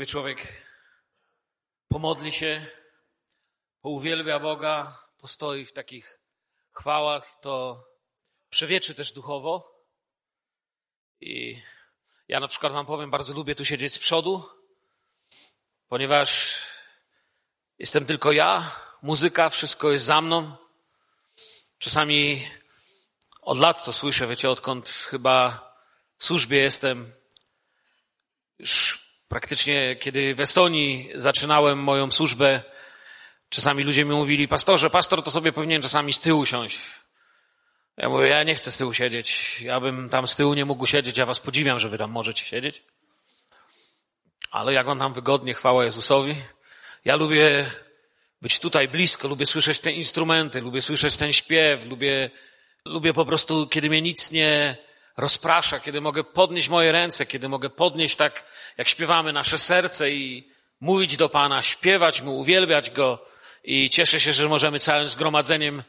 Sobie człowiek pomodli się, pouwielbia Boga, postoi w takich chwałach, to przewieczy też duchowo. I ja na przykład wam powiem, bardzo lubię tu siedzieć z przodu, ponieważ jestem tylko ja, muzyka, wszystko jest za mną. Czasami od lat to słyszę, wiecie, odkąd chyba w służbie jestem, już praktycznie kiedy w Estonii zaczynałem moją służbę, czasami ludzie mi mówili, pastorze, pastor to sobie powinien czasami z tyłu siąść. Ja mówię, ja nie chcę z tyłu siedzieć. Ja bym tam z tyłu nie mógł siedzieć. Ja was podziwiam, że wy tam możecie siedzieć. Ale jak on tam wygodnie, chwała Jezusowi. Ja lubię być tutaj blisko, lubię słyszeć te instrumenty, lubię słyszeć ten śpiew, lubię, lubię po prostu, kiedy mnie nic nie rozprasza, kiedy mogę podnieść moje ręce, kiedy mogę podnieść tak, jak śpiewamy, nasze serce i mówić do Pana, śpiewać Mu, uwielbiać Go. I cieszę się, że możemy całym zgromadzeniem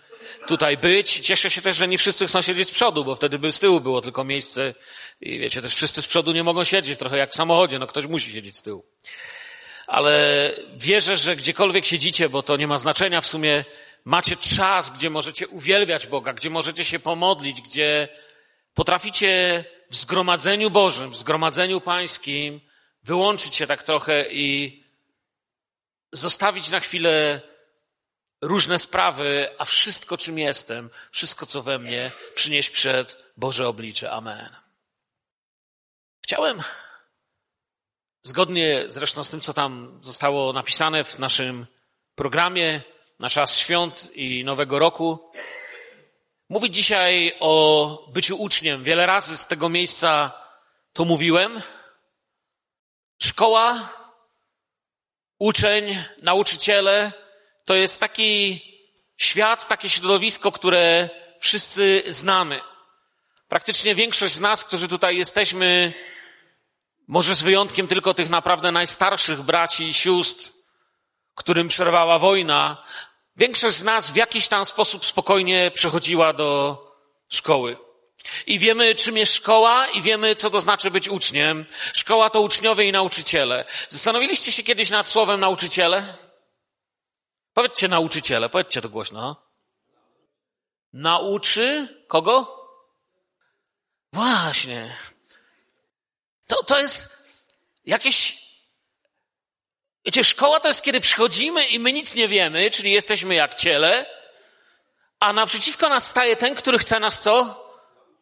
tutaj być. Cieszę się też, że nie wszyscy chcą siedzieć z przodu, bo wtedy by z tyłu było tylko miejsce. I wiecie, też wszyscy z przodu nie mogą siedzieć, trochę jak w samochodzie, no ktoś musi siedzieć z tyłu. Ale wierzę, że gdziekolwiek siedzicie, bo to nie ma znaczenia w sumie, macie czas, gdzie możecie uwielbiać Boga, gdzie możecie się pomodlić, gdzie potraficie w zgromadzeniu Bożym, w zgromadzeniu pańskim wyłączyć się tak trochę i zostawić na chwilę różne sprawy, a wszystko, czym jestem, wszystko, co we mnie, przynieść przed Boże oblicze. Amen. Chciałem, zgodnie zresztą z tym, co tam zostało napisane w naszym programie na czas świąt i Nowego Roku, mówić dzisiaj o byciu uczniem. Wiele razy z tego miejsca to mówiłem. Szkoła, uczeń, nauczyciele, to jest taki świat, takie środowisko, które wszyscy znamy. Praktycznie większość z nas, którzy tutaj jesteśmy, może z wyjątkiem tylko tych naprawdę najstarszych braci i sióstr, którym przerwała wojna, większość z nas w jakiś tam sposób spokojnie przechodziła do szkoły. I wiemy, czym jest szkoła, i wiemy, co to znaczy być uczniem. Szkoła to uczniowie i nauczyciele. Zastanowiliście się kiedyś nad słowem nauczyciele? Powiedzcie nauczyciele, powiedzcie to głośno. Nauczy kogo? Właśnie. To, to jest jakieś. Wiecie, szkoła to jest, kiedy przychodzimy i my nic nie wiemy, czyli jesteśmy jak ciele, a naprzeciwko nas staje ten, który chce nas co?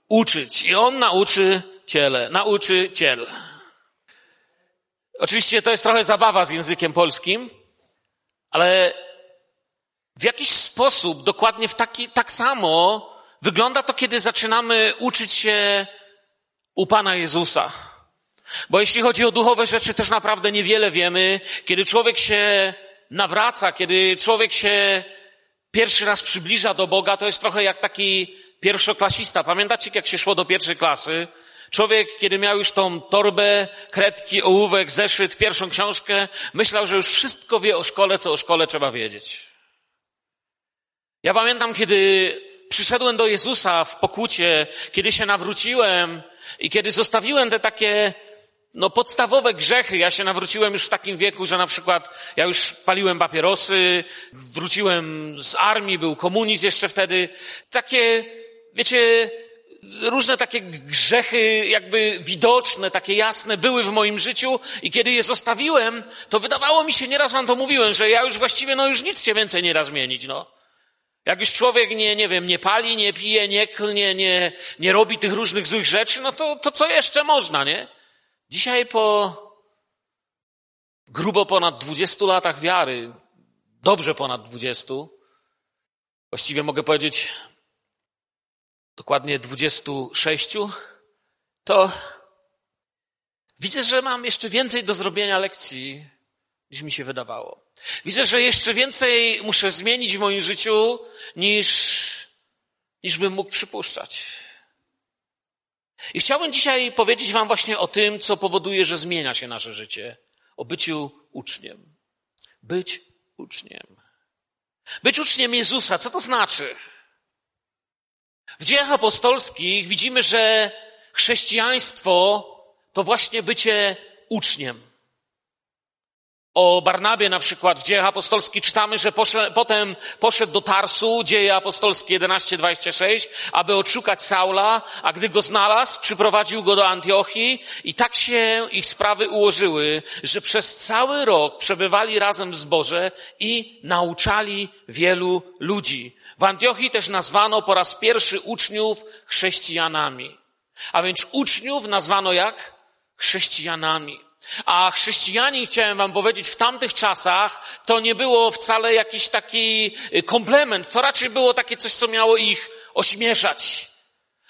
Uczyć. I on nauczy ciele, nauczy ciel. Oczywiście to jest trochę zabawa z językiem polskim, ale w jakiś sposób, dokładnie w taki, tak samo wygląda to, kiedy zaczynamy uczyć się u Pana Jezusa. Bo jeśli chodzi o duchowe rzeczy, też naprawdę niewiele wiemy. Kiedy człowiek się nawraca, kiedy człowiek się pierwszy raz przybliża do Boga, to jest trochę jak taki pierwszoklasista. Pamiętacie, jak się szło do pierwszej klasy? Człowiek, kiedy miał już tą torbę, kredki, ołówek, zeszyt, pierwszą książkę, myślał, że już wszystko wie o szkole, co o szkole trzeba wiedzieć. Ja pamiętam, kiedy przyszedłem do Jezusa w pokucie, kiedy się nawróciłem i kiedy zostawiłem te takie no, podstawowe grzechy. Ja się nawróciłem już w takim wieku, że na przykład ja już paliłem papierosy, wróciłem z armii, był komunizm jeszcze wtedy. Takie, wiecie, różne takie grzechy jakby widoczne, takie jasne były w moim życiu i kiedy je zostawiłem, to wydawało mi się, nieraz wam to mówiłem, że ja już właściwie, no już nic się więcej nie da zmienić, no. Jak już człowiek nie, nie wiem, nie pali, nie pije, nie klnie, nie, nie robi tych różnych złych rzeczy, no to, to co jeszcze można, nie? Dzisiaj po grubo ponad 20 latach wiary, dobrze ponad 20, właściwie mogę powiedzieć dokładnie 26, to widzę, że mam jeszcze więcej do zrobienia lekcji, niż mi się wydawało. Widzę, że jeszcze więcej muszę zmienić w moim życiu, niż, niż bym mógł przypuszczać. I chciałbym dzisiaj powiedzieć Wam właśnie o tym, co powoduje, że zmienia się nasze życie. O byciu uczniem. Być uczniem. Być uczniem Jezusa. Co to znaczy? W dziejach apostolskich widzimy, że chrześcijaństwo to właśnie bycie uczniem. O Barnabie na przykład w dziejach apostolskich czytamy, że poszedł, potem poszedł do Tarsu, dzieje apostolskie 11:26, aby odszukać Saula, a gdy go znalazł, przyprowadził go do Antiochii i tak się ich sprawy ułożyły, że przez cały rok przebywali razem w zborze i nauczali wielu ludzi. W Antiochii też nazwano po raz pierwszy uczniów chrześcijanami. A więc uczniów nazwano jak? Chrześcijanami. A chrześcijanin, chciałem wam powiedzieć, w tamtych czasach to nie było wcale jakiś taki y, komplement, to raczej było takie coś, co miało ich ośmieszać.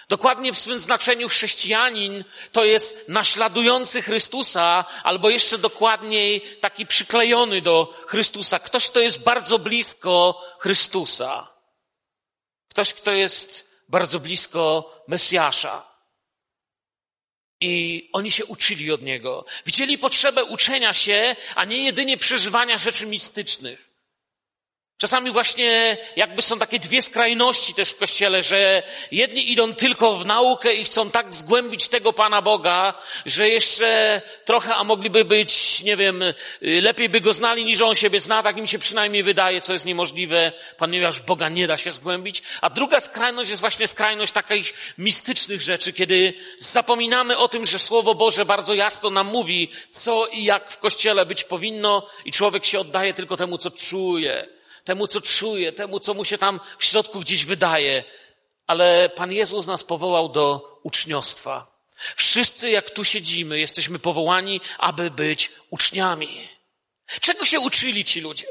Dokładnie w swym znaczeniu chrześcijanin to jest naśladujący Chrystusa, albo jeszcze dokładniej taki przyklejony do Chrystusa. Ktoś, kto jest bardzo blisko Chrystusa. Ktoś, kto jest bardzo blisko Mesjasza. I oni się uczyli od niego. Widzieli potrzebę uczenia się, a nie jedynie przeżywania rzeczy mistycznych. Czasami właśnie jakby są takie dwie skrajności też w kościele, że jedni idą tylko w naukę i chcą tak zgłębić tego Pana Boga, że jeszcze trochę, a mogliby być, nie wiem, lepiej by go znali niż on siebie zna, tak im się przynajmniej wydaje, co jest niemożliwe, ponieważ Boga nie da się zgłębić. A druga skrajność jest właśnie skrajność takich mistycznych rzeczy, kiedy zapominamy o tym, że Słowo Boże bardzo jasno nam mówi, co i jak w kościele być powinno i człowiek się oddaje tylko temu, co czuje temu, co czuje, temu, co mu się tam w środku gdzieś wydaje. Ale Pan Jezus nas powołał do uczniostwa. Wszyscy, jak tu siedzimy, jesteśmy powołani, aby być uczniami. Czego się uczyli ci ludzie?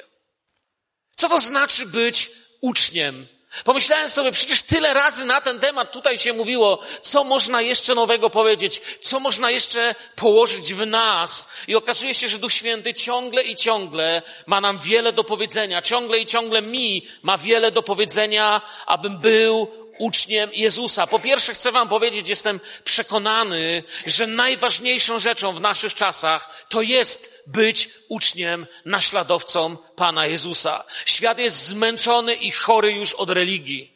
Co to znaczy być uczniem? Pomyślałem sobie, przecież tyle razy na ten temat tutaj się mówiło, co można jeszcze nowego powiedzieć, co można jeszcze położyć w nas. I okazuje się, że Duch Święty ciągle i ciągle ma nam wiele do powiedzenia, ciągle i ciągle mi ma wiele do powiedzenia, abym był uczniem Jezusa. Po pierwsze chcę wam powiedzieć, jestem przekonany, że najważniejszą rzeczą w naszych czasach to jest być uczniem, naśladowcą Pana Jezusa. Świat jest zmęczony i chory już od religii.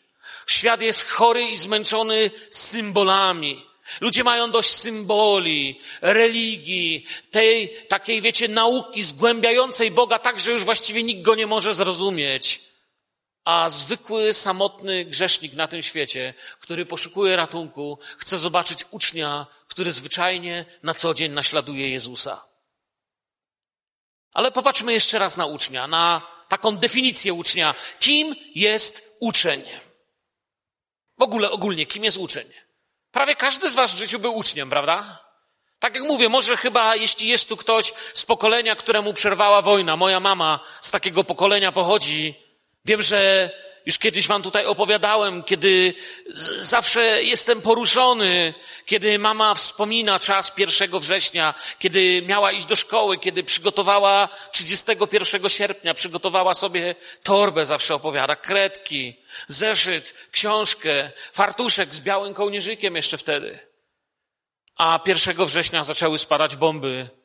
Świat jest chory i zmęczony symbolami. Ludzie mają dość symboli, religii, tej takiej, wiecie, nauki zgłębiającej Boga tak, że już właściwie nikt go nie może zrozumieć. A zwykły, samotny grzesznik na tym świecie, który poszukuje ratunku, chce zobaczyć ucznia, który zwyczajnie na co dzień naśladuje Jezusa. Ale popatrzmy jeszcze raz na ucznia, na taką definicję ucznia. Kim jest uczeń? W ogóle, ogólnie, kim jest uczeń? Prawie każdy z was w życiu był uczniem, prawda? Tak jak mówię, może chyba jeśli jest tu ktoś z pokolenia, któremu przerwała wojna, moja mama z takiego pokolenia pochodzi, Wiem, że już kiedyś wam tutaj opowiadałem, kiedy zawsze jestem poruszony, kiedy mama wspomina czas 1 września, kiedy miała iść do szkoły, kiedy przygotowała 31 sierpnia, przygotowała sobie torbę, zawsze opowiada, kredki, zeszyt, książkę, fartuszek z białym kołnierzykiem jeszcze wtedy. A 1 września zaczęły spadać bomby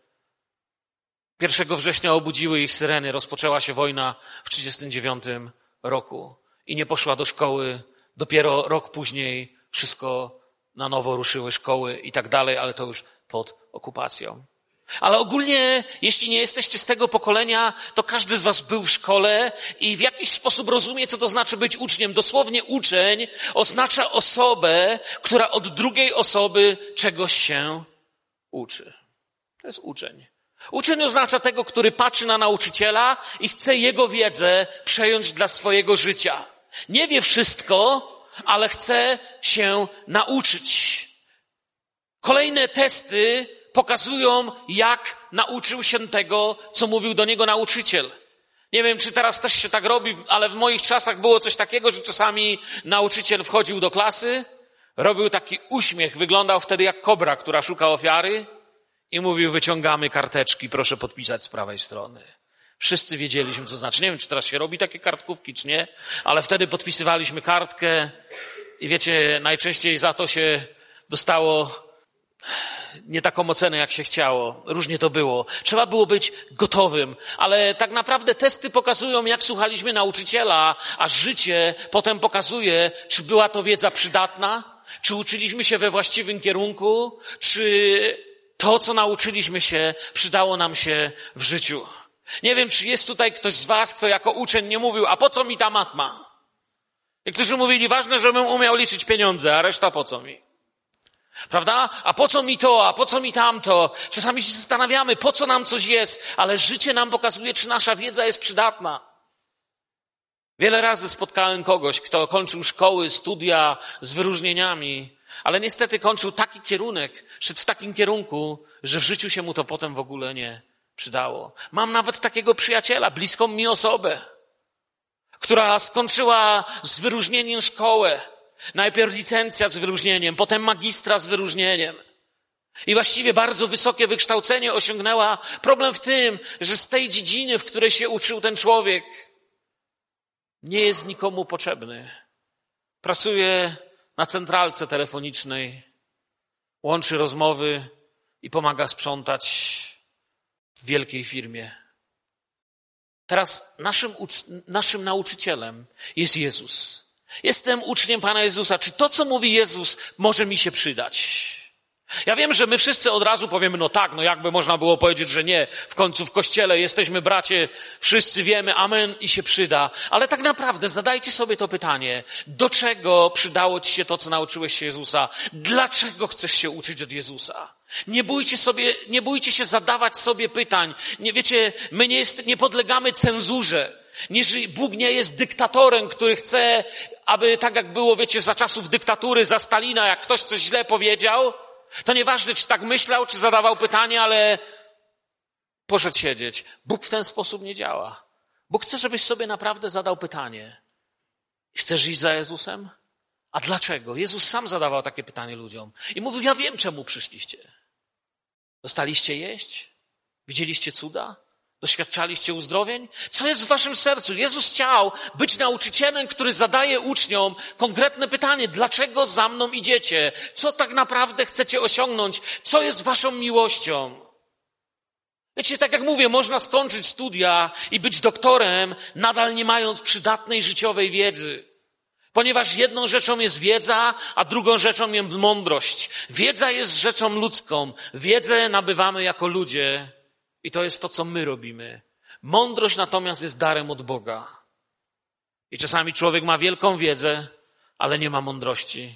1 września obudziły ich syreny, rozpoczęła się wojna w 1939 roku i nie poszła do szkoły. Dopiero rok później wszystko na nowo ruszyły szkoły i tak dalej, ale to już pod okupacją. Ale ogólnie, jeśli nie jesteście z tego pokolenia, to każdy z was był w szkole i w jakiś sposób rozumie, co to znaczy być uczniem. Dosłownie uczeń oznacza osobę, która od drugiej osoby czegoś się uczy. To jest uczeń. Uczeń oznacza tego, który patrzy na nauczyciela i chce jego wiedzę przejąć dla swojego życia. Nie wie wszystko, ale chce się nauczyć. Kolejne testy pokazują, jak nauczył się tego, co mówił do niego nauczyciel. Nie wiem, czy teraz też się tak robi, ale w moich czasach było coś takiego, że czasami nauczyciel wchodził do klasy, robił taki uśmiech, wyglądał wtedy jak kobra, która szuka ofiary i mówił, wyciągamy karteczki, proszę podpisać z prawej strony. Wszyscy wiedzieliśmy, co znaczy. Nie wiem, czy teraz się robi takie kartkówki, czy nie, ale wtedy podpisywaliśmy kartkę i wiecie, najczęściej za to się dostało nie taką ocenę, jak się chciało. Różnie to było. Trzeba było być gotowym, ale tak naprawdę testy pokazują, jak słuchaliśmy nauczyciela, a życie potem pokazuje, czy była to wiedza przydatna, czy uczyliśmy się we właściwym kierunku, czy to, co nauczyliśmy się, przydało nam się w życiu. Nie wiem, czy jest tutaj ktoś z was, kto jako uczeń nie mówił, a po co mi ta matma? Niektórzy mówili, ważne, żebym umiał liczyć pieniądze, a reszta po co mi? Prawda? A po co mi to, a po co mi tamto? Czasami się zastanawiamy, po co nam coś jest, ale życie nam pokazuje, czy nasza wiedza jest przydatna. Wiele razy spotkałem kogoś, kto kończył szkoły, studia z wyróżnieniami, ale niestety kończył taki kierunek, szedł w takim kierunku, że w życiu się mu to potem w ogóle nie przydało. Mam nawet takiego przyjaciela, bliską mi osobę, która skończyła z wyróżnieniem szkołę. Najpierw licencja z wyróżnieniem, potem magistra z wyróżnieniem. I właściwie bardzo wysokie wykształcenie osiągnęła. Problem w tym, że z tej dziedziny, w której się uczył ten człowiek, nie jest nikomu potrzebny. Pracuje na centralce telefonicznej, łączy rozmowy i pomaga sprzątać w wielkiej firmie. Teraz naszym, naszym nauczycielem jest Jezus. Jestem uczniem Pana Jezusa. Czy to, co mówi Jezus, może mi się przydać? Ja wiem, że my wszyscy od razu powiemy, no tak, no jakby można było powiedzieć, że nie. W końcu w kościele jesteśmy bracie, wszyscy wiemy, amen i się przyda. Ale tak naprawdę zadajcie sobie to pytanie. Do czego przydało ci się to, co nauczyłeś się Jezusa? Dlaczego chcesz się uczyć od Jezusa? Nie bójcie sobie, nie bójcie się zadawać sobie pytań. Nie wiecie, my nie, jest, nie podlegamy cenzurze. Nie, Bóg nie jest dyktatorem, który chce, aby tak jak było, wiecie, za czasów dyktatury, za Stalina, jak ktoś coś źle powiedział, to nieważne, czy tak myślał, czy zadawał pytanie, ale poszedł siedzieć. Bóg w ten sposób nie działa. Bóg chce, żebyś sobie naprawdę zadał pytanie. Chcesz iść za Jezusem? A dlaczego? Jezus sam zadawał takie pytanie ludziom. I mówił, ja wiem, czemu przyszliście. Dostaliście jeść? Widzieliście cuda? Doświadczaliście uzdrowień? Co jest w waszym sercu? Jezus chciał być nauczycielem, który zadaje uczniom konkretne pytanie. Dlaczego za mną idziecie? Co tak naprawdę chcecie osiągnąć? Co jest waszą miłością? Wiecie, tak jak mówię, można skończyć studia i być doktorem, nadal nie mając przydatnej życiowej wiedzy. Ponieważ jedną rzeczą jest wiedza, a drugą rzeczą jest mądrość. Wiedza jest rzeczą ludzką. Wiedzę nabywamy jako ludzie, i to jest to, co my robimy. Mądrość natomiast jest darem od Boga. I czasami człowiek ma wielką wiedzę, ale nie ma mądrości.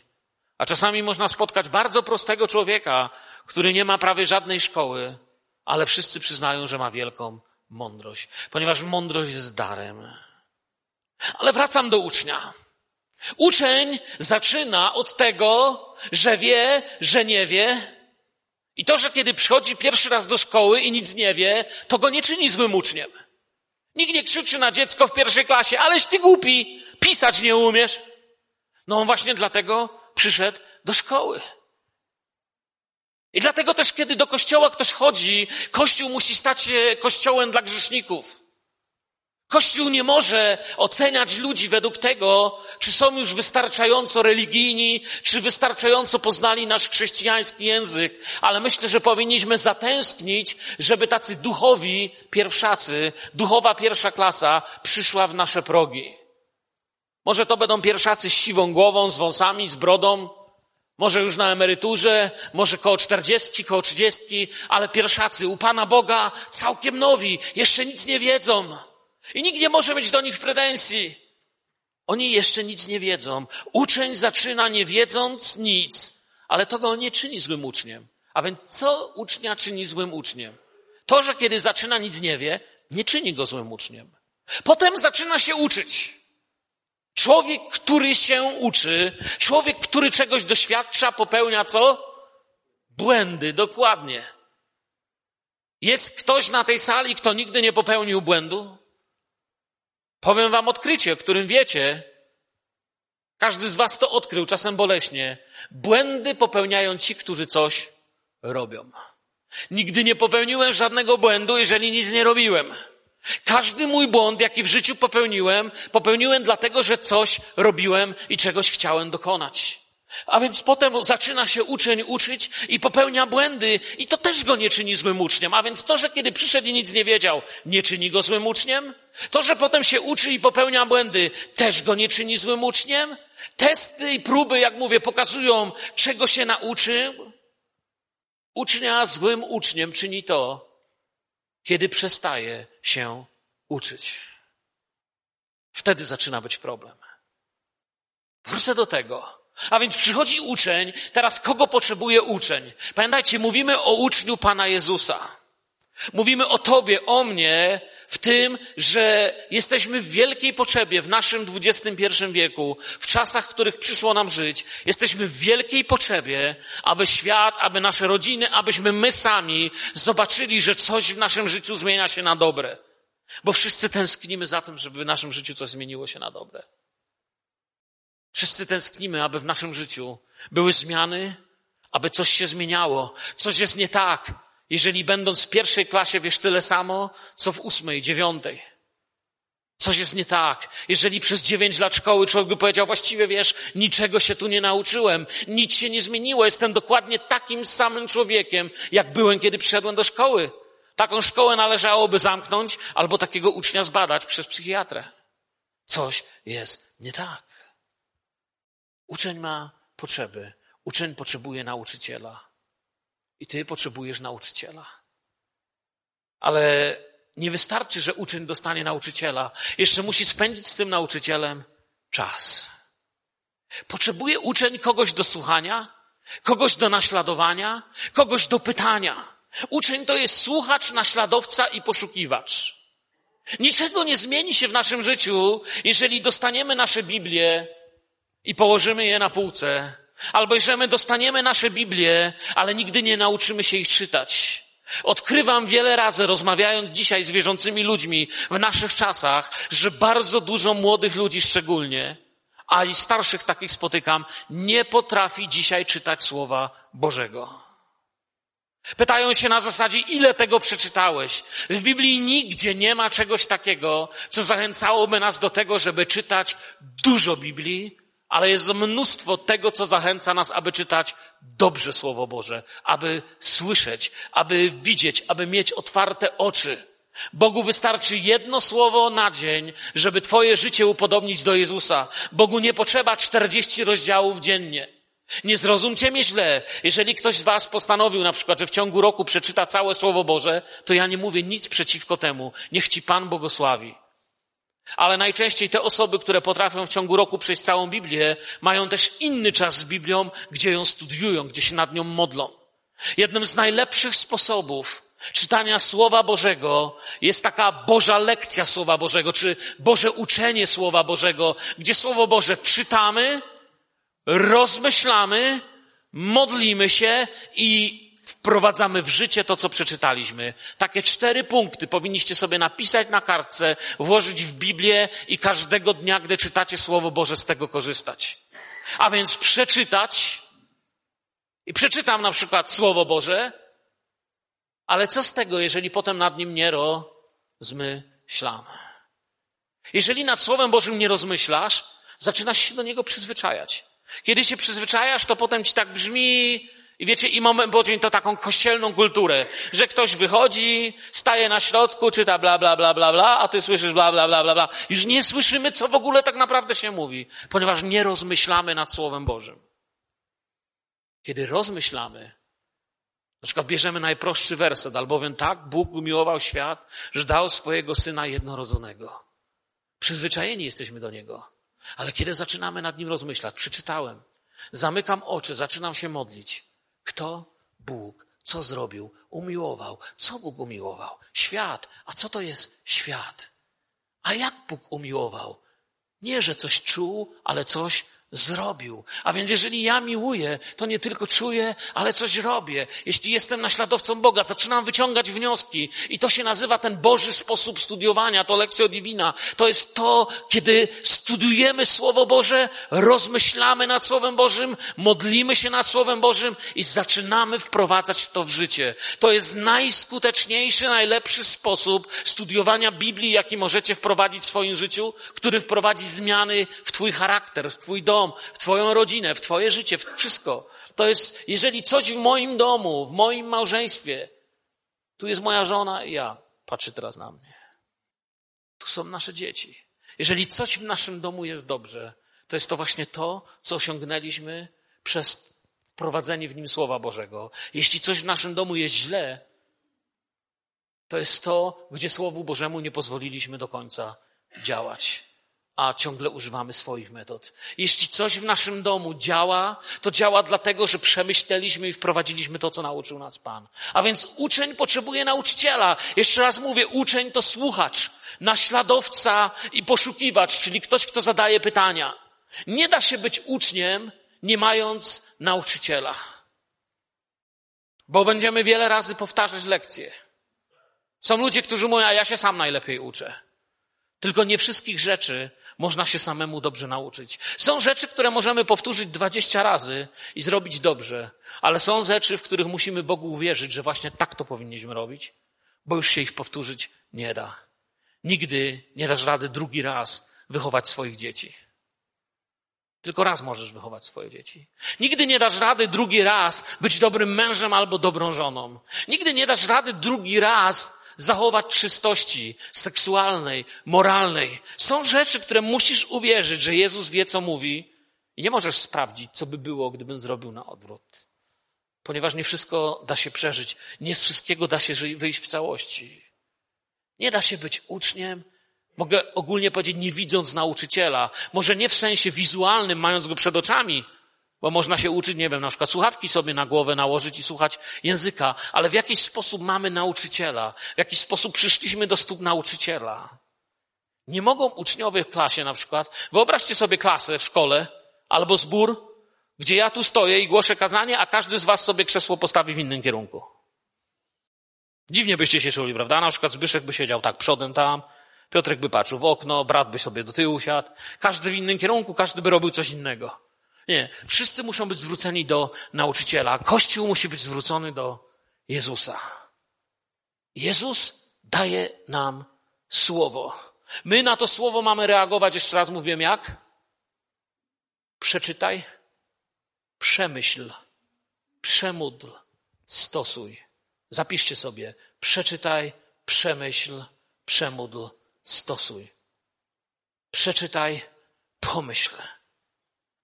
A czasami można spotkać bardzo prostego człowieka, który nie ma prawie żadnej szkoły, ale wszyscy przyznają, że ma wielką mądrość, ponieważ mądrość jest darem. Ale wracam do ucznia. Uczeń zaczyna od tego, że wie, że nie wie, i to, że kiedy przychodzi pierwszy raz do szkoły i nic nie wie, to go nie czyni złym uczniem. Nikt nie krzyczy na dziecko w pierwszej klasie, aleś ty głupi, pisać nie umiesz. No on właśnie dlatego przyszedł do szkoły. I dlatego też, kiedy do kościoła ktoś chodzi, kościół musi stać się kościołem dla grzeszników. Kościół nie może oceniać ludzi według tego, czy są już wystarczająco religijni, czy wystarczająco poznali nasz chrześcijański język, ale myślę, że powinniśmy zatęsknić, żeby tacy duchowi pierwszacy, duchowa pierwsza klasa przyszła w nasze progi. Może to będą pierwszacy z siwą głową, z wąsami, z brodą, może już na emeryturze, może koło czterdziestki, koło trzydziestki, ale pierwszacy u Pana Boga całkiem nowi, jeszcze nic nie wiedzą. I nikt nie może mieć do nich pretensji. Oni jeszcze nic nie wiedzą. Uczeń zaczyna nie wiedząc nic, ale to go nie czyni złym uczniem. A więc co ucznia czyni złym uczniem? To, że kiedy zaczyna nic nie wie, nie czyni go złym uczniem. Potem zaczyna się uczyć. Człowiek, który się uczy, człowiek, który czegoś doświadcza, popełnia co? Błędy, dokładnie. Jest ktoś na tej sali, kto nigdy nie popełnił błędu? Powiem wam odkrycie, o którym wiecie. Każdy z was to odkrył, czasem boleśnie. Błędy popełniają ci, którzy coś robią. Nigdy nie popełniłem żadnego błędu, jeżeli nic nie robiłem. Każdy mój błąd, jaki w życiu popełniłem, popełniłem dlatego, że coś robiłem i czegoś chciałem dokonać. A więc potem zaczyna się uczeń uczyć i popełnia błędy i to też go nie czyni złym uczniem. A więc to, że kiedy przyszedł i nic nie wiedział, nie czyni go złym uczniem. To, że potem się uczy i popełnia błędy, też go nie czyni złym uczniem. Testy i próby, jak mówię, pokazują, czego się nauczył. Ucznia złym uczniem czyni to, kiedy przestaje się uczyć. Wtedy zaczyna być problem. Wrócę do tego. A więc przychodzi uczeń, teraz kogo potrzebuje uczeń? Pamiętajcie, mówimy o uczniu Pana Jezusa. Mówimy o Tobie, o mnie, w tym, że jesteśmy w wielkiej potrzebie w naszym XXI wieku, w czasach, w których przyszło nam żyć. Jesteśmy w wielkiej potrzebie, aby świat, aby nasze rodziny, abyśmy my sami zobaczyli, że coś w naszym życiu zmienia się na dobre. Bo wszyscy tęsknimy za tym, żeby w naszym życiu coś zmieniło się na dobre. Wszyscy tęsknimy, aby w naszym życiu były zmiany, aby coś się zmieniało. Coś jest nie tak, jeżeli będąc w pierwszej klasie wiesz tyle samo, co w ósmej, dziewiątej. Coś jest nie tak. Jeżeli przez dziewięć lat szkoły człowiek by powiedział, właściwie wiesz, niczego się tu nie nauczyłem, nic się nie zmieniło, jestem dokładnie takim samym człowiekiem, jak byłem, kiedy przyszedłem do szkoły. Taką szkołę należałoby zamknąć albo takiego ucznia zbadać przez psychiatrę. Coś jest nie tak. Uczeń ma potrzeby. Uczeń potrzebuje nauczyciela. I ty potrzebujesz nauczyciela. Ale nie wystarczy, że uczeń dostanie nauczyciela. Jeszcze musi spędzić z tym nauczycielem czas. Potrzebuje uczeń kogoś do słuchania, kogoś do naśladowania, kogoś do pytania. Uczeń to jest słuchacz, naśladowca i poszukiwacz. Niczego nie zmieni się w naszym życiu, jeżeli dostaniemy nasze Biblię i położymy je na półce, albo jeżeli dostaniemy nasze Biblię, ale nigdy nie nauczymy się ich czytać. Odkrywam wiele razy, rozmawiając dzisiaj z wierzącymi ludźmi w naszych czasach, że bardzo dużo młodych ludzi szczególnie, a i starszych takich spotykam, nie potrafi dzisiaj czytać Słowa Bożego. Pytają się na zasadzie, ile tego przeczytałeś? W Biblii nigdzie nie ma czegoś takiego, co zachęcałoby nas do tego, żeby czytać dużo Biblii, ale jest mnóstwo tego, co zachęca nas, aby czytać dobrze Słowo Boże, aby słyszeć, aby widzieć, aby mieć otwarte oczy. Bogu wystarczy jedno słowo na dzień, żeby Twoje życie upodobnić do Jezusa. Bogu nie potrzeba 40 rozdziałów dziennie. Nie zrozumcie mnie źle. Jeżeli ktoś z Was postanowił na przykład, że w ciągu roku przeczyta całe Słowo Boże, to ja nie mówię nic przeciwko temu. Niech Ci Pan błogosławi. Ale najczęściej te osoby, które potrafią w ciągu roku przejść całą Biblię, mają też inny czas z Biblią, gdzie ją studiują, gdzie się nad nią modlą. Jednym z najlepszych sposobów czytania Słowa Bożego jest taka Boża lekcja Słowa Bożego, czy Boże uczenie Słowa Bożego, gdzie Słowo Boże czytamy, rozmyślamy, modlimy się i wprowadzamy w życie to, co przeczytaliśmy. Takie cztery punkty powinniście sobie napisać na kartce, włożyć w Biblię i każdego dnia, gdy czytacie Słowo Boże, z tego korzystać. A więc przeczytać i przeczytam na przykład Słowo Boże, ale co z tego, jeżeli potem nad nim nie rozmyślamy? Jeżeli nad Słowem Bożym nie rozmyślasz, zaczynasz się do niego przyzwyczajać. Kiedy się przyzwyczajasz, to potem ci tak brzmi, i wiecie, i moment podzień to taką kościelną kulturę, że ktoś wychodzi, staje na środku, czyta bla, bla, bla, bla, bla, a ty słyszysz bla, bla, bla, bla, bla. Już nie słyszymy, co w ogóle tak naprawdę się mówi, ponieważ nie rozmyślamy nad Słowem Bożym. Kiedy rozmyślamy, na przykład bierzemy najprostszy werset, albowiem tak Bóg umiłował świat, że dał swojego Syna jednorodzonego. Przyzwyczajeni jesteśmy do Niego. Ale kiedy zaczynamy nad Nim rozmyślać, przeczytałem, zamykam oczy, zaczynam się modlić, kto Bóg, co zrobił, umiłował. Co Bóg umiłował? Świat. A co to jest świat? A jak Bóg umiłował? Nie, że coś czuł, ale coś zrobił. A więc jeżeli ja miłuję, to nie tylko czuję, ale coś robię. Jeśli jestem naśladowcą Boga, zaczynam wyciągać wnioski i to się nazywa ten Boży sposób studiowania, to lekcja divina. To jest to, kiedy studiujemy Słowo Boże, rozmyślamy nad Słowem Bożym, modlimy się nad Słowem Bożym i zaczynamy wprowadzać to w życie. To jest najskuteczniejszy, najlepszy sposób studiowania Biblii, jaki możecie wprowadzić w swoim życiu, który wprowadzi zmiany w Twój charakter, w Twój dom, dom, w Twoją rodzinę, w Twoje życie, w wszystko. To jest, jeżeli coś w moim domu, w moim małżeństwie, tu jest moja żona i ja, patrzy teraz na mnie. Tu są nasze dzieci. Jeżeli coś w naszym domu jest dobrze, to jest to właśnie to, co osiągnęliśmy przez wprowadzenie w nim Słowa Bożego. Jeśli coś w naszym domu jest źle, to jest to, gdzie Słowu Bożemu nie pozwoliliśmy do końca działać, a ciągle używamy swoich metod. Jeśli coś w naszym domu działa, to działa dlatego, że przemyśleliśmy i wprowadziliśmy to, co nauczył nas Pan. A więc uczeń potrzebuje nauczyciela. Jeszcze raz mówię, uczeń to słuchacz, naśladowca i poszukiwacz, czyli ktoś, kto zadaje pytania. Nie da się być uczniem, nie mając nauczyciela. Bo będziemy wiele razy powtarzać lekcje. Są ludzie, którzy mówią, a ja się sam najlepiej uczę. Tylko nie wszystkich rzeczy można się samemu dobrze nauczyć. Są rzeczy, które możemy powtórzyć dwadzieścia razy i zrobić dobrze, ale są rzeczy, w których musimy Bogu uwierzyć, że właśnie tak to powinniśmy robić, bo już się ich powtórzyć nie da. Nigdy nie dasz rady drugi raz wychować swoich dzieci. Tylko raz możesz wychować swoje dzieci. Nigdy nie dasz rady drugi raz być dobrym mężem albo dobrą żoną. Nigdy nie dasz rady drugi raz zachować czystości seksualnej, moralnej. Są rzeczy, które musisz uwierzyć, że Jezus wie, co mówi i nie możesz sprawdzić, co by było, gdybym zrobił na odwrót. Ponieważ nie wszystko da się przeżyć, nie z wszystkiego da się wyjść w całości. Nie da się być uczniem, mogę ogólnie powiedzieć, nie widząc nauczyciela. Może nie w sensie wizualnym, mając go przed oczami, bo można się uczyć, nie wiem, na przykład słuchawki sobie na głowę nałożyć i słuchać języka, ale w jakiś sposób mamy nauczyciela, w jakiś sposób przyszliśmy do stóp nauczyciela. Nie mogą uczniowie w klasie na przykład, wyobraźcie sobie klasę w szkole albo zbór, gdzie ja tu stoję i głoszę kazanie, a każdy z was sobie krzesło postawi w innym kierunku. Dziwnie byście się czuli, prawda? Na przykład Zbyszek by siedział tak przodem tam, Piotrek by patrzył w okno, brat by sobie do tyłu siadł, każdy w innym kierunku, każdy by robił coś innego. Nie, wszyscy muszą być zwróceni do nauczyciela. Kościół musi być zwrócony do Jezusa. Jezus daje nam słowo. My na to słowo mamy reagować, jeszcze raz mówię jak? Przeczytaj, przemyśl, przemódl, stosuj. Zapiszcie sobie. Przeczytaj, przemyśl, przemódl, stosuj. Przeczytaj, pomyśl.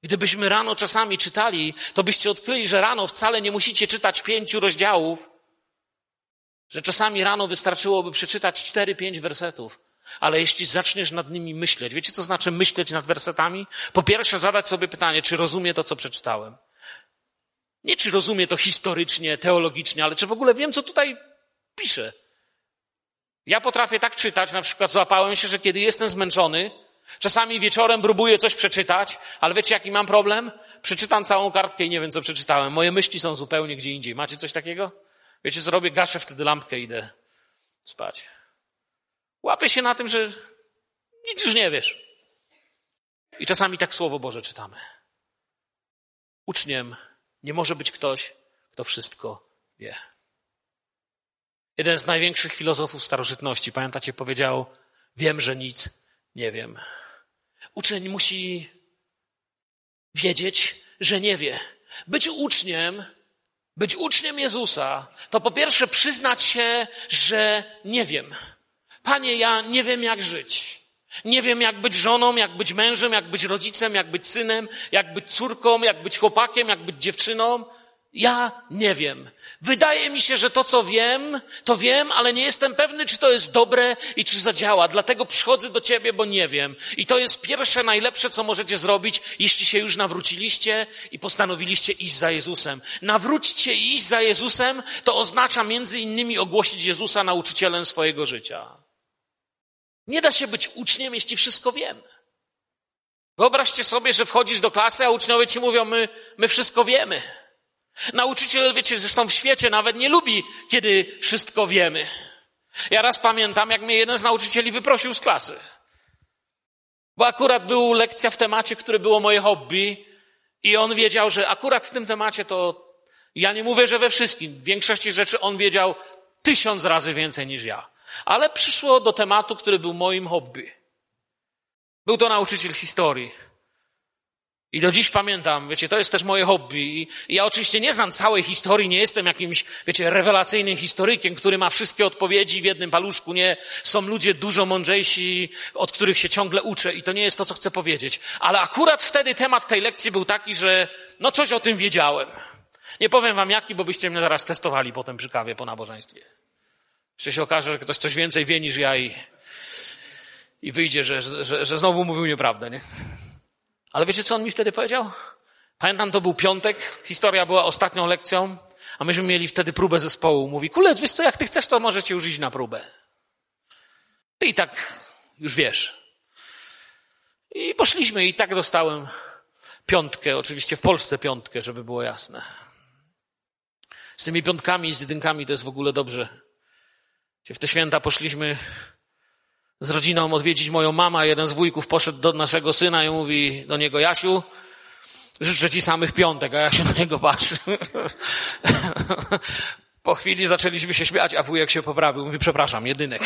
Gdybyśmy rano czasami czytali, to byście odkryli, że rano wcale nie musicie czytać pięciu rozdziałów, że czasami rano wystarczyłoby przeczytać cztery, pięć wersetów. Ale jeśli zaczniesz nad nimi myśleć, wiecie co znaczy myśleć nad wersetami? Po pierwsze zadać sobie pytanie, czy rozumiem to, co przeczytałem. Nie czy rozumiem to historycznie, teologicznie, ale czy w ogóle wiem, co tutaj pisze. Ja potrafię tak czytać, na przykład złapałem się, że kiedy jestem zmęczony, czasami wieczorem próbuję coś przeczytać, ale wiecie jaki mam problem? Przeczytam całą kartkę i nie wiem, co przeczytałem. Moje myśli są zupełnie gdzie indziej. Macie coś takiego? Wiecie, co robię? Gaszę wtedy lampkę i idę spać. Łapię się na tym, że nic już nie wiesz. I czasami tak Słowo Boże czytamy. Uczniem nie może być ktoś, kto wszystko wie. Jeden z największych filozofów starożytności, pamiętacie, powiedział, wiem, że nic nie wiem. Uczeń musi wiedzieć, że nie wie. Być uczniem, być uczniem Jezusa, to po pierwsze przyznać się, że nie wiem. Panie, ja nie wiem, jak żyć. Nie wiem, jak być żoną, jak być mężem, jak być rodzicem, jak być synem, jak być córką, jak być chłopakiem, jak być dziewczyną. Ja nie wiem. Wydaje mi się, że to, co wiem, to wiem, ale nie jestem pewny, czy to jest dobre i czy zadziała. Dlatego przychodzę do Ciebie, bo nie wiem. I to jest pierwsze, najlepsze, co możecie zrobić, jeśli się już nawróciliście i postanowiliście iść za Jezusem. Nawróćcie i iść za Jezusem, to oznacza między innymi ogłosić Jezusa nauczycielem swojego życia. Nie da się być uczniem, jeśli wszystko wiemy. Wyobraźcie sobie, że wchodzisz do klasy, a uczniowie ci mówią, my, my wszystko wiemy. Nauczyciel, wiecie, zresztą w świecie nawet nie lubi, kiedy wszystko wiemy. Ja raz pamiętam, jak mnie jeden z nauczycieli wyprosił z klasy. Bo akurat był lekcja w temacie, który było moje hobby i on wiedział, że akurat w tym temacie to ja nie mówię, że we wszystkim, w większości rzeczy on wiedział tysiąc razy więcej niż ja. Ale przyszło do tematu, który był moim hobby. Był to nauczyciel historii. I do dziś pamiętam, wiecie, to jest też moje hobby. I ja oczywiście nie znam całej historii, nie jestem jakimś, wiecie, rewelacyjnym historykiem, który ma wszystkie odpowiedzi w jednym paluszku. Nie, są ludzie dużo mądrzejsi, od których się ciągle uczę i to nie jest to, co chcę powiedzieć. Ale akurat wtedy temat tej lekcji był taki, że no coś o tym wiedziałem. Nie powiem wam jaki, bo byście mnie zaraz testowali potem przy kawie po nabożeństwie. Czy się okaże, że ktoś coś więcej wie niż ja i, i wyjdzie, że, że, że znowu mówił nieprawdę, nie? Ale wiecie, co on mi wtedy powiedział? Pamiętam, to był piątek, historia była ostatnią lekcją, a myśmy mieli wtedy próbę zespołu. Mówi, kulec, wiesz co, jak ty chcesz, to możecie już iść na próbę. Ty i tak już wiesz. I poszliśmy i tak dostałem piątkę, oczywiście w Polsce piątkę, żeby było jasne. Z tymi piątkami i z jedynkami to jest w ogóle dobrze. W te święta poszliśmy z rodziną odwiedzić moją mamę. Jeden z wujków poszedł do naszego syna i mówi do niego, Jasiu, życzę ci samych piątek, a ja się na niego patrzę. Po chwili zaczęliśmy się śmiać, a wujek się poprawił. Mówi, przepraszam, jedynek.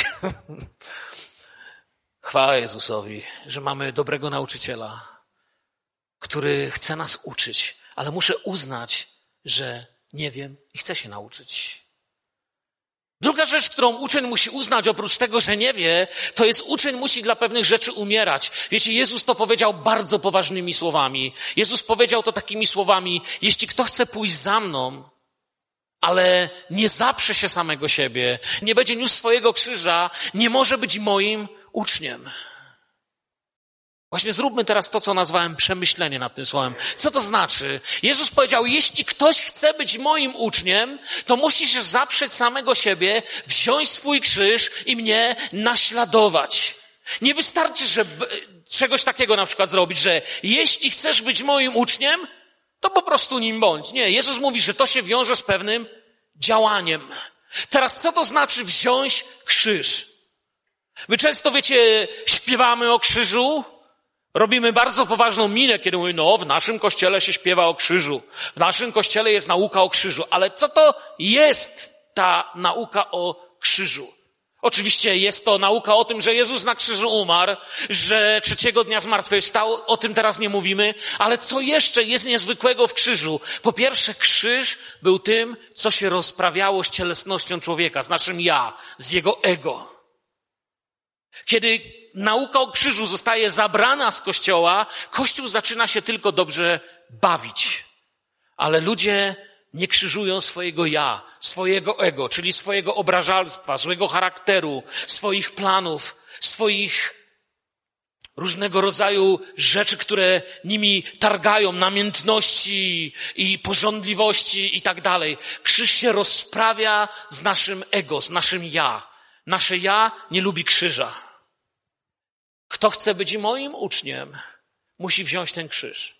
Chwała Jezusowi, że mamy dobrego nauczyciela, który chce nas uczyć, ale muszę uznać, że nie wiem i chcę się nauczyć. Druga rzecz, którą uczeń musi uznać, oprócz tego, że nie wie, to jest uczeń musi dla pewnych rzeczy umierać. Wiecie, Jezus to powiedział bardzo poważnymi słowami. Jezus powiedział to takimi słowami, jeśli kto chce pójść za mną, ale nie zaprze się samego siebie, nie będzie niósł swojego krzyża, nie może być moim uczniem. Właśnie zróbmy teraz to, co nazwałem przemyślenie nad tym słowem. Co to znaczy? Jezus powiedział, jeśli ktoś chce być moim uczniem, to musi się zaprzeć samego siebie, wziąć swój krzyż i mnie naśladować. Nie wystarczy, że czegoś takiego na przykład zrobić, że jeśli chcesz być moim uczniem, to po prostu nim bądź. Nie, Jezus mówi, że to się wiąże z pewnym działaniem. Teraz co to znaczy wziąć krzyż? My często, wiecie, śpiewamy o krzyżu, robimy bardzo poważną minę, kiedy mówimy, no, w naszym kościele się śpiewa o krzyżu, w naszym kościele jest nauka o krzyżu, ale co to jest ta nauka o krzyżu? Oczywiście jest to nauka o tym, że Jezus na krzyżu umarł, że trzeciego dnia zmartwychwstał, o tym teraz nie mówimy, ale co jeszcze jest niezwykłego w krzyżu? Po pierwsze, krzyż był tym, co się rozprawiało z cielesnością człowieka, z naszym ja, z jego ego. Kiedy nauka o krzyżu zostaje zabrana z kościoła, kościół zaczyna się tylko dobrze bawić. Ale ludzie nie krzyżują swojego ja, swojego ego, czyli swojego obrażalstwa, złego charakteru, swoich planów, swoich różnego rodzaju rzeczy, które nimi targają, namiętności i porządliwości i tak dalej. Krzyż się rozprawia z naszym ego, z naszym ja. Nasze ja nie lubi krzyża. Kto chce być moim uczniem, musi wziąć ten krzyż.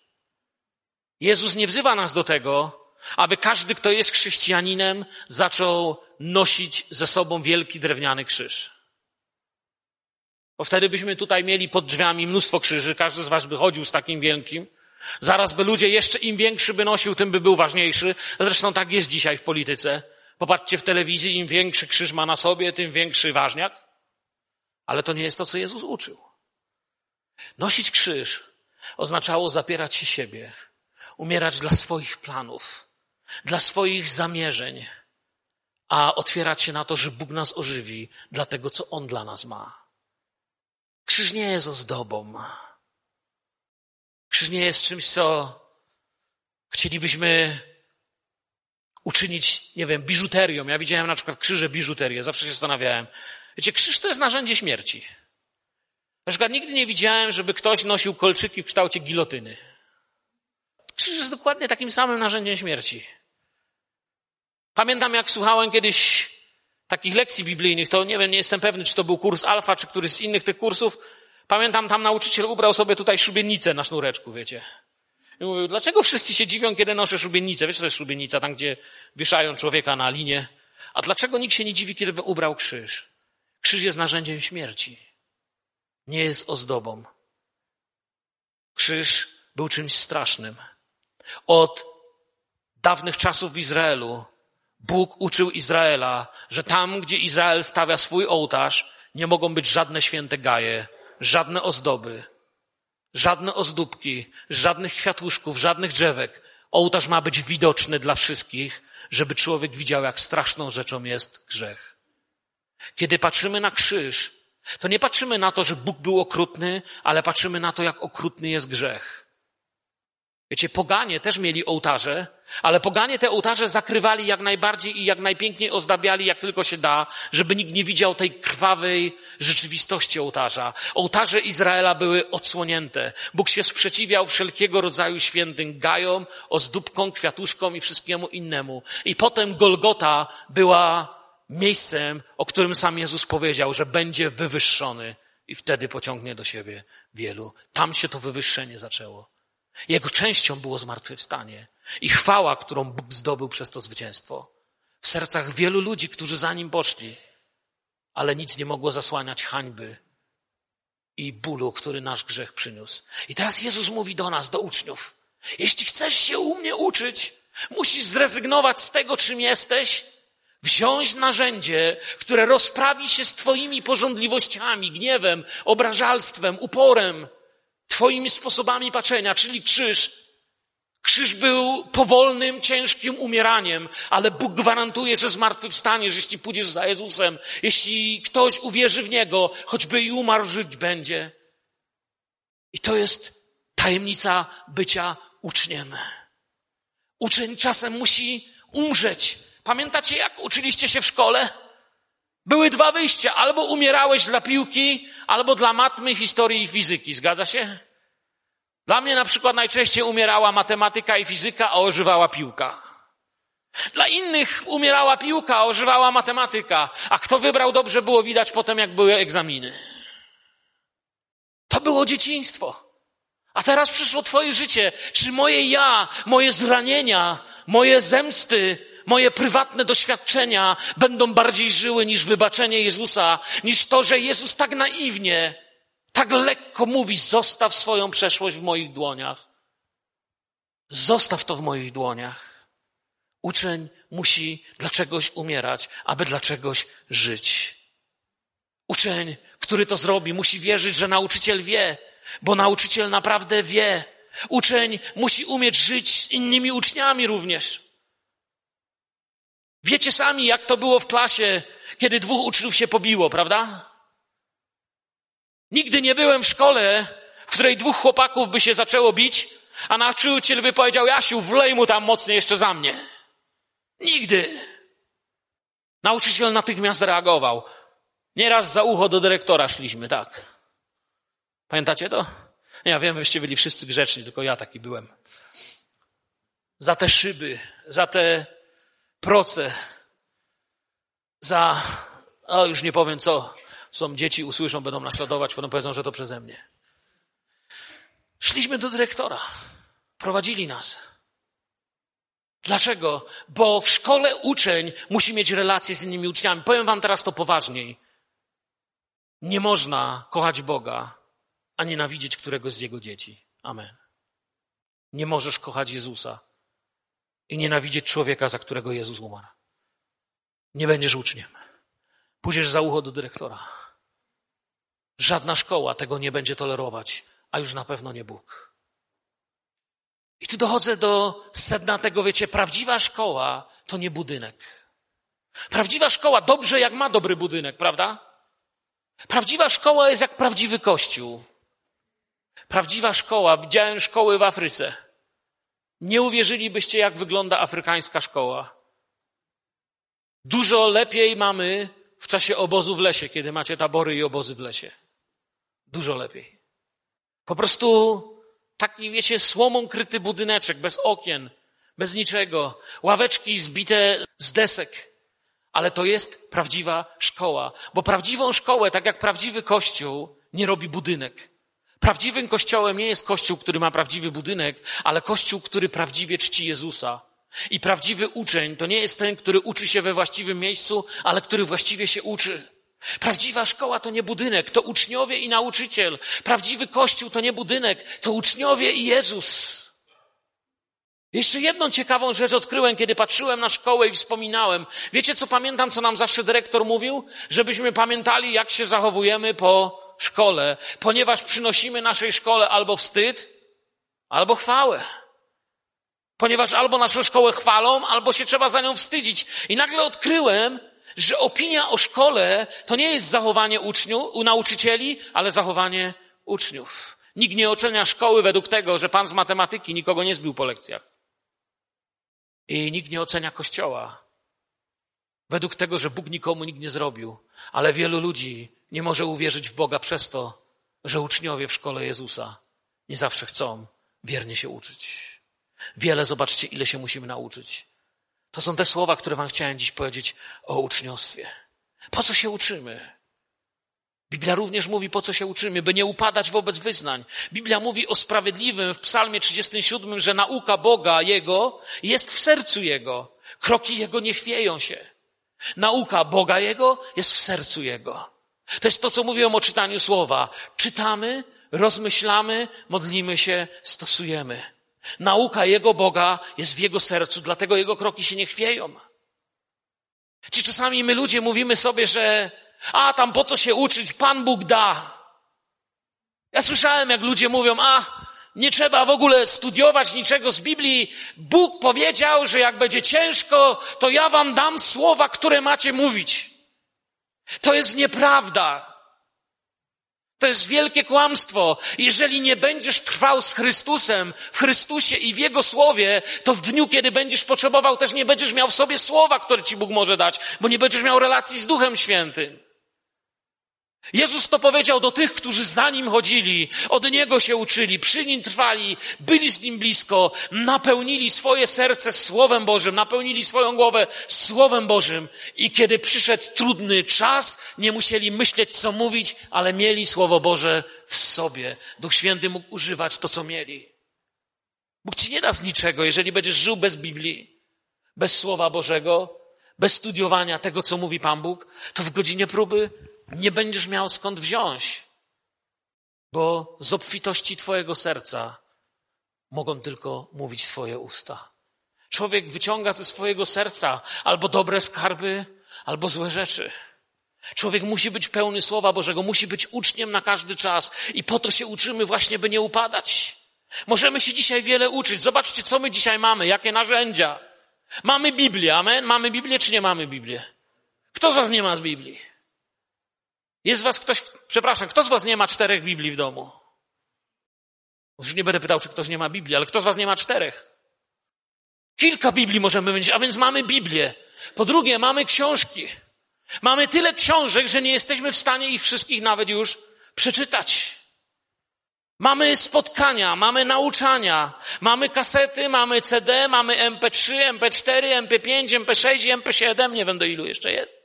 Jezus nie wzywa nas do tego, aby każdy, kto jest chrześcijaninem, zaczął nosić ze sobą wielki drewniany krzyż. Bo wtedy byśmy tutaj mieli pod drzwiami mnóstwo krzyży, każdy z was by chodził z takim wielkim. Zaraz by ludzie jeszcze im większy by nosił, tym by był ważniejszy. Zresztą tak jest dzisiaj w polityce. Popatrzcie w telewizji, im większy krzyż ma na sobie, tym większy ważniak. Ale to nie jest to, co Jezus uczył. Nosić krzyż oznaczało zapierać się siebie, umierać dla swoich planów, dla swoich zamierzeń, a otwierać się na to, że Bóg nas ożywi dla tego, co On dla nas ma. Krzyż nie jest ozdobą. Krzyż nie jest czymś, co chcielibyśmy uczynić, nie wiem, biżuterią. Ja widziałem na przykład krzyże biżuterię, zawsze się zastanawiałem. Wiecie, krzyż to jest narzędzie śmierci. Na przykład nigdy nie widziałem, żeby ktoś nosił kolczyki w kształcie gilotyny. Krzyż jest dokładnie takim samym narzędziem śmierci. Pamiętam, jak słuchałem kiedyś takich lekcji biblijnych, to nie wiem, nie jestem pewny, czy to był kurs alfa, czy któryś z innych tych kursów. Pamiętam, tam nauczyciel ubrał sobie tutaj szubienicę na sznureczku, wiecie. I mówił, dlaczego wszyscy się dziwią, kiedy noszę szubienicę? Wiesz, co to jest szubienica, tam gdzie wieszają człowieka na linie. A dlaczego nikt się nie dziwi, kiedy ubrał krzyż? Krzyż jest narzędziem śmierci. Nie jest ozdobą. Krzyż był czymś strasznym. Od dawnych czasów w Izraelu Bóg uczył Izraela, że tam, gdzie Izrael stawia swój ołtarz, nie mogą być żadne święte gaje, żadne ozdoby, żadne ozdóbki, żadnych kwiatuszków, żadnych drzewek. Ołtarz ma być widoczny dla wszystkich, żeby człowiek widział, jak straszną rzeczą jest grzech. Kiedy patrzymy na krzyż, to nie patrzymy na to, że Bóg był okrutny, ale patrzymy na to, jak okrutny jest grzech. Wiecie, poganie też mieli ołtarze, ale poganie te ołtarze zakrywali jak najbardziej i jak najpiękniej ozdabiali, jak tylko się da, żeby nikt nie widział tej krwawej rzeczywistości ołtarza. Ołtarze Izraela były odsłonięte. Bóg się sprzeciwiał wszelkiego rodzaju świętym gajom, ozdóbkom, kwiatuszkom i wszystkiemu innemu. I potem Golgota była miejscem, o którym sam Jezus powiedział, że będzie wywyższony i wtedy pociągnie do siebie wielu. Tam się to wywyższenie zaczęło. Jego częścią było zmartwychwstanie i chwała, którą Bóg zdobył przez to zwycięstwo. W sercach wielu ludzi, którzy za nim poszli, ale nic nie mogło zasłaniać hańby i bólu, który nasz grzech przyniósł. I teraz Jezus mówi do nas, do uczniów, jeśli chcesz się u mnie uczyć, musisz zrezygnować z tego, czym jesteś, wziąć narzędzie, które rozprawi się z twoimi porządliwościami, gniewem, obrażalstwem, uporem, Twoimi sposobami patrzenia, czyli krzyż. Krzyż był powolnym, ciężkim umieraniem, ale Bóg gwarantuje, że zmartwychwstanie, że jeśli pójdziesz za Jezusem, jeśli ktoś uwierzy w Niego, choćby i umarł, żyć będzie. I to jest tajemnica bycia uczniem. Uczeń czasem musi umrzeć. Pamiętacie, jak uczyliście się w szkole? Były dwa wyjścia. Albo umierałeś dla piłki, albo dla matmy, historii i fizyki. Zgadza się? Dla mnie na przykład najczęściej umierała matematyka i fizyka, a ożywała piłka. Dla innych umierała piłka, a ożywała matematyka. A kto wybrał dobrze, było widać potem, jak były egzaminy. To było dzieciństwo. A teraz przyszło Twoje życie. Czy moje ja, moje zranienia, moje zemsty, moje prywatne doświadczenia będą bardziej żyły niż wybaczenie Jezusa, niż to, że Jezus tak naiwnie, tak lekko mówi, zostaw swoją przeszłość w moich dłoniach. Zostaw to w moich dłoniach. Uczeń musi dla czegoś umierać, aby dla czegoś żyć. Uczeń, który to zrobi, musi wierzyć, że nauczyciel wie, bo nauczyciel naprawdę wie. Uczeń musi umieć żyć z innymi uczniami również. Wiecie sami, jak to było w klasie, kiedy dwóch uczniów się pobiło, prawda? Nigdy nie byłem w szkole, w której dwóch chłopaków by się zaczęło bić, a nauczyciel by powiedział, Jasiu, wlej mu tam mocniej jeszcze za mnie. Nigdy. Nauczyciel natychmiast reagował. Nieraz za ucho do dyrektora szliśmy, tak. Pamiętacie to? Ja wiem, wyście byli wszyscy grzeczni, tylko ja taki byłem. Za te szyby, za te proce, za, o już nie powiem co, są dzieci, usłyszą, będą naśladować, potem powiedzą, że to przeze mnie. Szliśmy do dyrektora. Prowadzili nas. Dlaczego? Bo w szkole uczeń musi mieć relacje z innymi uczniami. Powiem wam teraz to poważniej. Nie można kochać Boga, a nienawidzieć któregoś z Jego dzieci. Amen. Nie możesz kochać Jezusa i nienawidzieć człowieka, za którego Jezus umarł. Nie będziesz uczniem. Pójdziesz za ucho do dyrektora. Żadna szkoła tego nie będzie tolerować, a już na pewno nie Bóg. I tu dochodzę do sedna tego, wiecie, prawdziwa szkoła to nie budynek. Prawdziwa szkoła dobrze jak ma dobry budynek, prawda? Prawdziwa szkoła jest jak prawdziwy kościół. Prawdziwa szkoła, widziałem szkoły w Afryce. Nie uwierzylibyście, jak wygląda afrykańska szkoła. Dużo lepiej mamy w czasie obozu w lesie, kiedy macie tabory i obozy w lesie. Dużo lepiej. Po prostu taki, wiecie, słomą kryty budyneczek, bez okien, bez niczego, ławeczki zbite z desek. Ale to jest prawdziwa szkoła, bo prawdziwą szkołę, tak jak prawdziwy kościół, nie robi budynek. Prawdziwym kościołem nie jest kościół, który ma prawdziwy budynek, ale kościół, który prawdziwie czci Jezusa. I prawdziwy uczeń to nie jest ten, który uczy się we właściwym miejscu, ale który właściwie się uczy. Prawdziwa szkoła to nie budynek, to uczniowie i nauczyciel. Prawdziwy kościół to nie budynek, to uczniowie i Jezus. Jeszcze jedną ciekawą rzecz odkryłem, kiedy patrzyłem na szkołę i wspominałem. Wiecie, co pamiętam, co nam zawsze dyrektor mówił? Żebyśmy pamiętali, jak się zachowujemy po szkole, ponieważ przynosimy naszej szkole albo wstyd, albo chwałę. Ponieważ albo naszą szkołę chwalą, albo się trzeba za nią wstydzić. I nagle odkryłem, że opinia o szkole to nie jest zachowanie uczniów, u nauczycieli, ale zachowanie uczniów. Nikt nie ocenia szkoły według tego, że pan z matematyki nikogo nie zbił po lekcjach. I nikt nie ocenia kościoła według tego, że Bóg nikomu nikt nie zrobił. Ale wielu ludzi nie może uwierzyć w Boga przez to, że uczniowie w szkole Jezusa nie zawsze chcą wiernie się uczyć. Wiele, zobaczcie, ile się musimy nauczyć. To są te słowa, które Wam chciałem dziś powiedzieć o uczniostwie. Po co się uczymy? Biblia również mówi, po co się uczymy, by nie upadać wobec wyznań. Biblia mówi o sprawiedliwym w Psalmie 37, że nauka Boga Jego jest w sercu Jego. Kroki Jego nie chwieją się. Nauka Boga Jego jest w sercu Jego. To jest to, co mówiłem o czytaniu słowa. Czytamy, rozmyślamy, modlimy się, stosujemy. Nauka Jego Boga jest w Jego sercu, dlatego Jego kroki się nie chwieją. Czy czasami my ludzie mówimy sobie, że a tam po co się uczyć, Pan Bóg da. Ja słyszałem, jak ludzie mówią, a nie trzeba w ogóle studiować niczego z Biblii. Bóg powiedział, że jak będzie ciężko, to ja wam dam słowa, które macie mówić. To jest nieprawda. To jest wielkie kłamstwo. Jeżeli nie będziesz trwał z Chrystusem, w Chrystusie i w Jego Słowie, to w dniu, kiedy będziesz potrzebował, też nie będziesz miał w sobie słowa, które Ci Bóg może dać, bo nie będziesz miał relacji z Duchem Świętym. Jezus to powiedział do tych, którzy za Nim chodzili, od Niego się uczyli, przy Nim trwali, byli z Nim blisko, napełnili swoje serce Słowem Bożym, napełnili swoją głowę Słowem Bożym i kiedy przyszedł trudny czas, nie musieli myśleć, co mówić, ale mieli Słowo Boże w sobie. Duch Święty mógł używać to, co mieli. Bóg Ci nie da z niczego, jeżeli będziesz żył bez Biblii, bez Słowa Bożego, bez studiowania tego, co mówi Pan Bóg, to w godzinie próby nie będziesz miał skąd wziąć, bo z obfitości Twojego serca mogą tylko mówić Twoje usta. Człowiek wyciąga ze swojego serca albo dobre skarby, albo złe rzeczy. Człowiek musi być pełny Słowa Bożego, musi być uczniem na każdy czas i po to się uczymy właśnie, by nie upadać. Możemy się dzisiaj wiele uczyć. Zobaczcie, co my dzisiaj mamy, jakie narzędzia. Mamy Biblię, amen? Mamy Biblię czy nie mamy Biblię? Kto z Was nie ma z Biblii? Jest z was ktoś, przepraszam, kto z was nie ma czterech Biblii w domu? Już nie będę pytał, czy ktoś nie ma Biblii, ale kto z was nie ma czterech? Kilka Biblii możemy mieć, a więc mamy Biblię. Po drugie, mamy książki. Mamy tyle książek, że nie jesteśmy w stanie ich wszystkich nawet już przeczytać. Mamy spotkania, mamy nauczania, mamy kasety, mamy CD, mamy MP3, MP4, MP5, MP6, MP7, nie wiem do ilu jeszcze jest.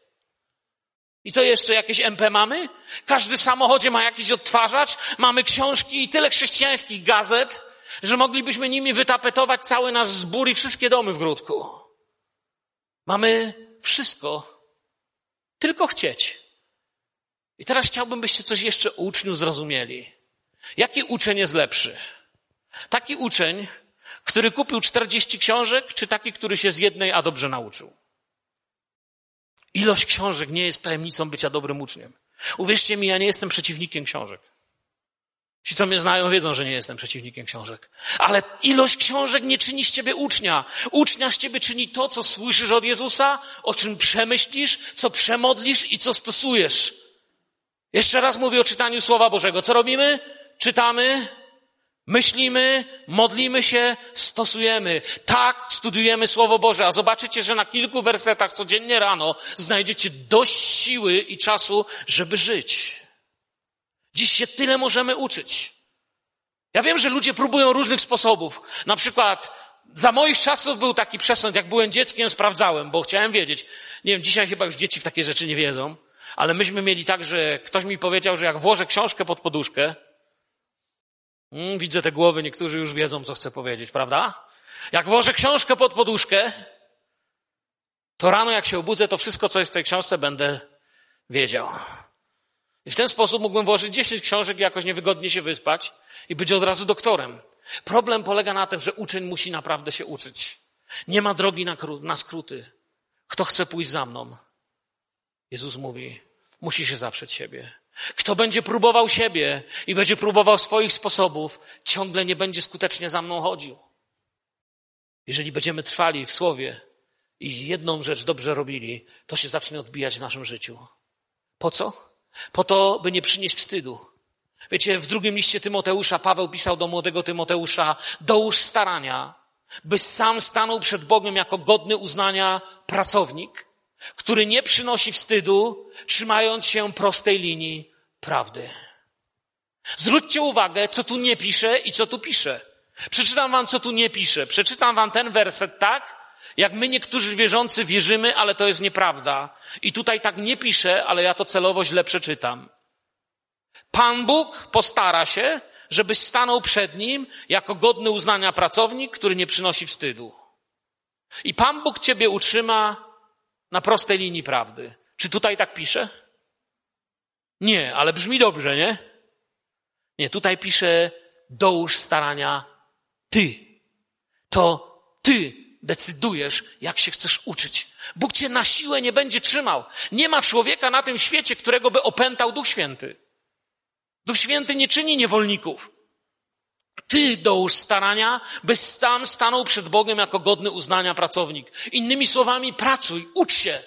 I co jeszcze, jakieś MP mamy? Każdy w samochodzie ma jakiś odtwarzacz, mamy książki i tyle chrześcijańskich gazet, że moglibyśmy nimi wytapetować cały nasz zbór i wszystkie domy w Gródku. Mamy wszystko, tylko chcieć. I teraz chciałbym, byście coś jeszcze o uczniu zrozumieli. Jaki uczeń jest lepszy? Taki uczeń, który kupił 40 książek, czy taki, który się z jednej, a dobrze nauczył? Ilość książek nie jest tajemnicą bycia dobrym uczniem. Uwierzcie mi, ja nie jestem przeciwnikiem książek. Ci, co mnie znają, wiedzą, że nie jestem przeciwnikiem książek. Ale ilość książek nie czyni z ciebie ucznia. Ucznia z ciebie czyni to, co słyszysz od Jezusa, o czym przemyślisz, co przemodlisz i co stosujesz. Jeszcze raz mówię o czytaniu Słowa Bożego. Co robimy? Czytamy, Myślimy, modlimy się, stosujemy. Tak, studujemy Słowo Boże, a zobaczycie, że na kilku wersetach codziennie rano znajdziecie dość siły i czasu, żeby żyć. Dziś się tyle możemy uczyć. Ja wiem, że ludzie próbują różnych sposobów. Na przykład za moich czasów był taki przesąd, jak byłem dzieckiem, sprawdzałem, bo chciałem wiedzieć. Nie wiem, dzisiaj chyba już dzieci w takie rzeczy nie wiedzą, ale myśmy mieli tak, że ktoś mi powiedział, że jak włożę książkę pod poduszkę, widzę te głowy, niektórzy już wiedzą, co chcę powiedzieć, prawda? Jak włożę książkę pod poduszkę, to rano, jak się obudzę, to wszystko, co jest w tej książce, będę wiedział. I w ten sposób mógłbym włożyć 10 książek i jakoś niewygodnie się wyspać i być od razu doktorem. Problem polega na tym, że uczeń musi naprawdę się uczyć. Nie ma drogi na, na skróty. Kto chce pójść za mną? Jezus mówi, musi się zaprzeć siebie. Kto będzie próbował siebie i będzie próbował swoich sposobów, ciągle nie będzie skutecznie za mną chodził. Jeżeli będziemy trwali w słowie i jedną rzecz dobrze robili, to się zacznie odbijać w naszym życiu. Po co? Po to, by nie przynieść wstydu. Wiecie, w drugim liście Tymoteusza Paweł pisał do młodego Tymoteusza, dołóż starania, byś sam stanął przed Bogiem jako godny uznania pracownik, który nie przynosi wstydu, trzymając się prostej linii prawdy. Zwróćcie uwagę, co tu nie pisze i co tu pisze. Przeczytam wam, co tu nie pisze. Przeczytam wam ten werset tak, jak my niektórzy wierzący wierzymy, ale to jest nieprawda. I tutaj tak nie pisze, ale ja to celowo źle przeczytam. Pan Bóg postara się, żebyś stanął przed Nim jako godny uznania pracownik, który nie przynosi wstydu. I Pan Bóg Ciebie utrzyma na prostej linii prawdy. Czy tutaj tak pisze? Nie, ale brzmi dobrze, nie? Nie, tutaj pisze, dołóż starania Ty. To Ty decydujesz, jak się chcesz uczyć. Bóg Cię na siłę nie będzie trzymał. Nie ma człowieka na tym świecie, którego by opętał Duch Święty. Duch Święty nie czyni niewolników. Ty dołóż starania, byś sam stanął przed Bogiem jako godny uznania pracownik. Innymi słowami, pracuj, ucz się.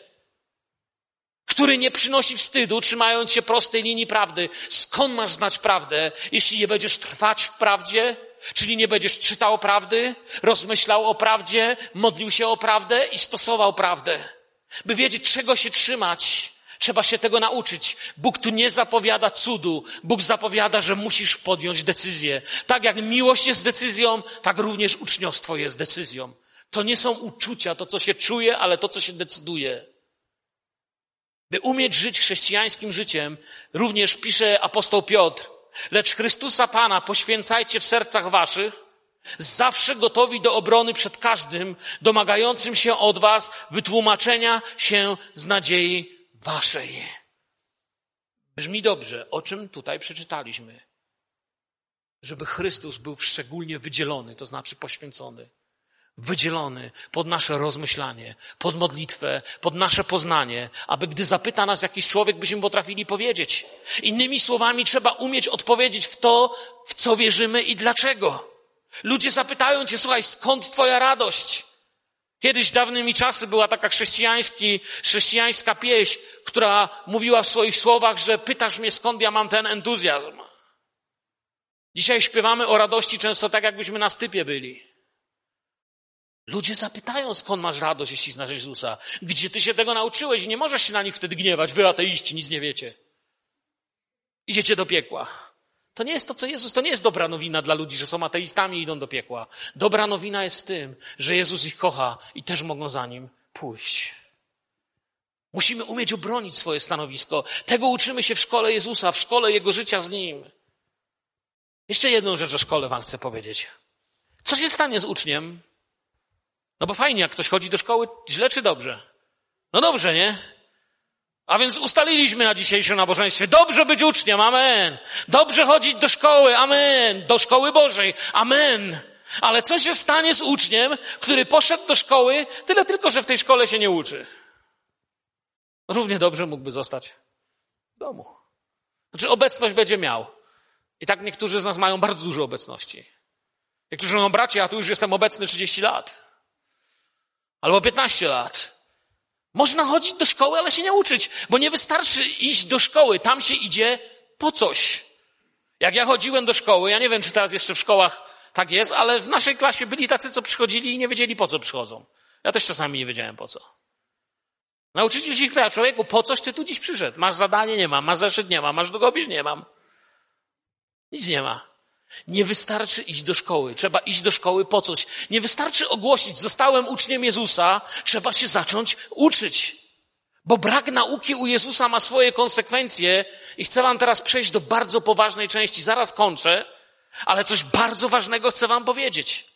Który nie przynosi wstydu, trzymając się prostej linii prawdy. Skąd masz znać prawdę, jeśli nie będziesz trwać w prawdzie? Czyli nie będziesz czytał prawdy, rozmyślał o prawdzie, modlił się o prawdę i stosował prawdę. By wiedzieć, czego się trzymać, Trzeba się tego nauczyć. Bóg tu nie zapowiada cudu. Bóg zapowiada, że musisz podjąć decyzję. Tak jak miłość jest decyzją, tak również uczniostwo jest decyzją. To nie są uczucia, to co się czuje, ale to co się decyduje. By umieć żyć chrześcijańskim życiem, również pisze apostoł Piotr, lecz Chrystusa Pana poświęcajcie w sercach waszych, zawsze gotowi do obrony przed każdym, domagającym się od was wytłumaczenia się z nadziei waszej. Brzmi dobrze, o czym tutaj przeczytaliśmy. Żeby Chrystus był szczególnie wydzielony, to znaczy poświęcony. Wydzielony pod nasze rozmyślanie, pod modlitwę, pod nasze poznanie, aby gdy zapyta nas jakiś człowiek, byśmy potrafili powiedzieć. Innymi słowami, trzeba umieć odpowiedzieć w to, w co wierzymy i dlaczego. Ludzie zapytają cię, słuchaj, skąd twoja radość? Kiedyś dawnymi czasy była taka chrześcijański, chrześcijańska pieśń, która mówiła w swoich słowach, że pytasz mnie skąd ja mam ten entuzjazm. Dzisiaj śpiewamy o radości często tak, jakbyśmy na stypie byli. Ludzie zapytają, skąd masz radość, jeśli znasz Jezusa. Gdzie ty się tego nauczyłeś? Nie możesz się na nich wtedy gniewać. Wy ateiści, nic nie wiecie. Idziecie do piekła. To nie jest to, co Jezus, to nie jest dobra nowina dla ludzi, że są ateistami i idą do piekła. Dobra nowina jest w tym, że Jezus ich kocha i też mogą za nim pójść. Musimy umieć obronić swoje stanowisko. Tego uczymy się w szkole Jezusa, w szkole Jego życia z Nim. Jeszcze jedną rzecz o szkole Wam chcę powiedzieć. Co się stanie z uczniem? No bo fajnie, jak ktoś chodzi do szkoły, źle czy dobrze? No dobrze, nie? A więc ustaliliśmy na dzisiejszym nabożeństwie, dobrze być uczniem, amen. Dobrze chodzić do szkoły, amen. Do szkoły Bożej, amen. Ale co się stanie z uczniem, który poszedł do szkoły, tyle tylko, że w tej szkole się nie uczy? Równie dobrze mógłby zostać w domu. Znaczy obecność będzie miał. I tak niektórzy z nas mają bardzo dużo obecności. Niektórzy mówią, bracie, ja tu już jestem obecny 30 lat. Albo 15 lat. Można chodzić do szkoły, ale się nie uczyć, bo nie wystarczy iść do szkoły. Tam się idzie po coś. Jak ja chodziłem do szkoły, ja nie wiem, czy teraz jeszcze w szkołach tak jest, ale w naszej klasie byli tacy, co przychodzili i nie wiedzieli, po co przychodzą. Ja też czasami nie wiedziałem, po co. Nauczyciel się ich pyta, człowieku, po coś ty tu dziś przyszedł? Masz zadanie? Nie mam. Masz zeszyt? Nie mam. Masz długopis? Nie mam. Nic nie ma. Nie wystarczy iść do szkoły. Trzeba iść do szkoły po coś. Nie wystarczy ogłosić, zostałem uczniem Jezusa. Trzeba się zacząć uczyć. Bo brak nauki u Jezusa ma swoje konsekwencje i chcę wam teraz przejść do bardzo poważnej części. Zaraz kończę, ale coś bardzo ważnego chcę wam powiedzieć.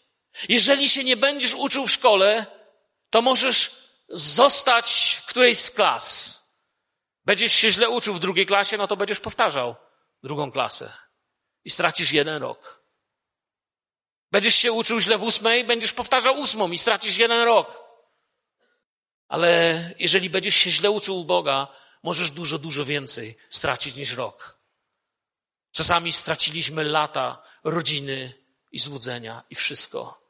Jeżeli się nie będziesz uczył w szkole, to możesz zostać w którejś z klas. Będziesz się źle uczył w drugiej klasie, no to będziesz powtarzał drugą klasę i stracisz jeden rok. Będziesz się uczył źle w ósmej, będziesz powtarzał ósmą i stracisz jeden rok. Ale jeżeli będziesz się źle uczył u Boga, możesz dużo, dużo więcej stracić niż rok. Czasami straciliśmy lata rodziny i złudzenia i wszystko.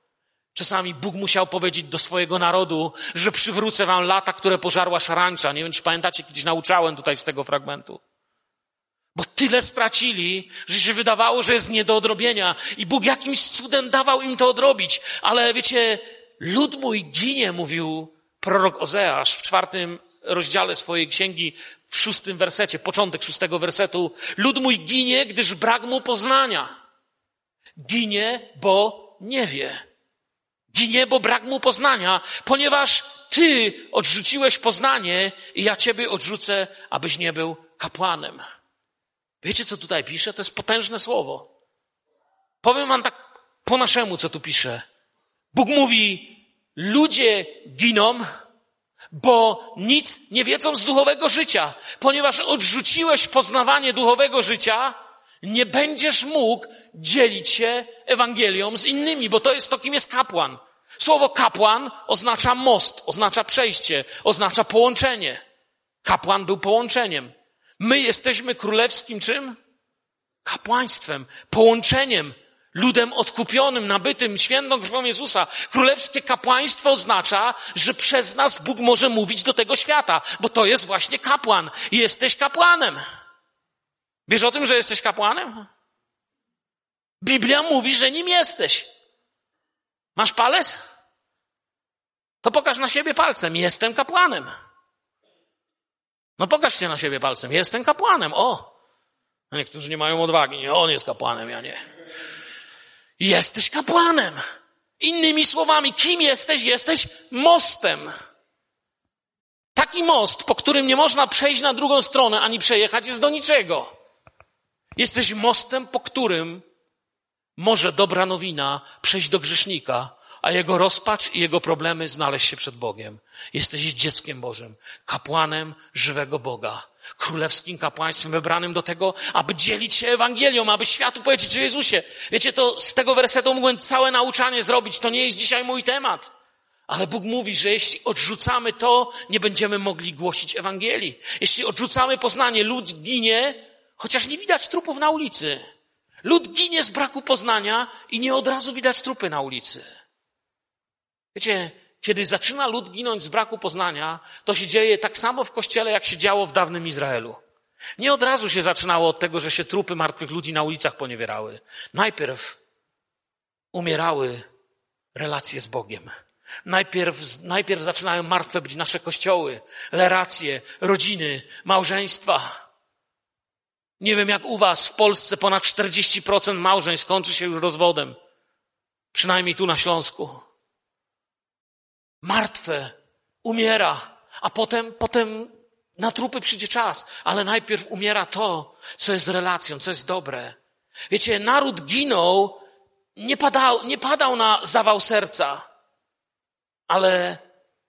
Czasami Bóg musiał powiedzieć do swojego narodu, że przywrócę wam lata, które pożarła szarańcza. Nie wiem, czy pamiętacie, kiedyś nauczałem tutaj z tego fragmentu. Bo tyle stracili, że się wydawało, że jest nie do odrobienia. I Bóg jakimś cudem dawał im to odrobić. Ale wiecie, lud mój ginie, mówił prorok Ozeasz w czwartym rozdziale swojej księgi, w szóstym wersecie, początek szóstego wersetu. Lud mój ginie, gdyż brak mu poznania. Ginie, bo nie wie. Ginie, bo brak mu poznania, ponieważ ty odrzuciłeś poznanie i ja ciebie odrzucę, abyś nie był kapłanem. Wiecie, co tutaj pisze? To jest potężne słowo. Powiem wam tak po naszemu, co tu pisze. Bóg mówi, ludzie giną, bo nic nie wiedzą z duchowego życia. Ponieważ odrzuciłeś poznawanie duchowego życia, nie będziesz mógł dzielić się Ewangelią z innymi, bo to jest to, kim jest kapłan. Słowo kapłan oznacza most, oznacza przejście, oznacza połączenie. Kapłan był połączeniem. My jesteśmy królewskim czym? Kapłaństwem, połączeniem, ludem odkupionym, nabytym świętą krwią Jezusa. Królewskie kapłaństwo oznacza, że przez nas Bóg może mówić do tego świata, bo to jest właśnie kapłan. Jesteś kapłanem. Wiesz o tym, że jesteś kapłanem? Biblia mówi, że nim jesteś. Masz palec? To pokaż na siebie palcem. Jestem kapłanem. No pokażcie na siebie palcem. Jestem kapłanem. O! Niektórzy nie mają odwagi. Nie, on jest kapłanem, ja nie. Jesteś kapłanem. Innymi słowami, kim jesteś? Jesteś mostem. Taki most, po którym nie można przejść na drugą stronę ani przejechać, jest do niczego. Jesteś mostem, po którym może dobra nowina przejść do grzesznika, a jego rozpacz i jego problemy znaleźć się przed Bogiem. Jesteś dzieckiem Bożym, kapłanem żywego Boga, królewskim kapłaństwem wybranym do tego, aby dzielić się Ewangelią, aby światu powiedzieć o Jezusie. Wiecie, to z tego wersetu mógłbym całe nauczanie zrobić. To nie jest dzisiaj mój temat. Ale Bóg mówi, że jeśli odrzucamy to, nie będziemy mogli głosić Ewangelii. Jeśli odrzucamy poznanie, lud ginie, chociaż nie widać trupów na ulicy. Lud ginie z braku poznania i nie od razu widać trupy na ulicy. Wiecie, kiedy zaczyna lud ginąć z braku poznania, to się dzieje tak samo w kościele, jak się działo w dawnym Izraelu. Nie od razu się zaczynało od tego, że się trupy martwych ludzi na ulicach poniewierały. Najpierw umierały relacje z Bogiem. Najpierw, najpierw zaczynają martwe być nasze kościoły, relacje, rodziny, małżeństwa. Nie wiem jak u was, w Polsce ponad 40% małżeństw kończy się już rozwodem. Przynajmniej tu na Śląsku martwe, umiera, a potem, potem na trupy przyjdzie czas, ale najpierw umiera to, co jest relacją, co jest dobre. Wiecie, naród ginął, nie padał, nie padał na zawał serca, ale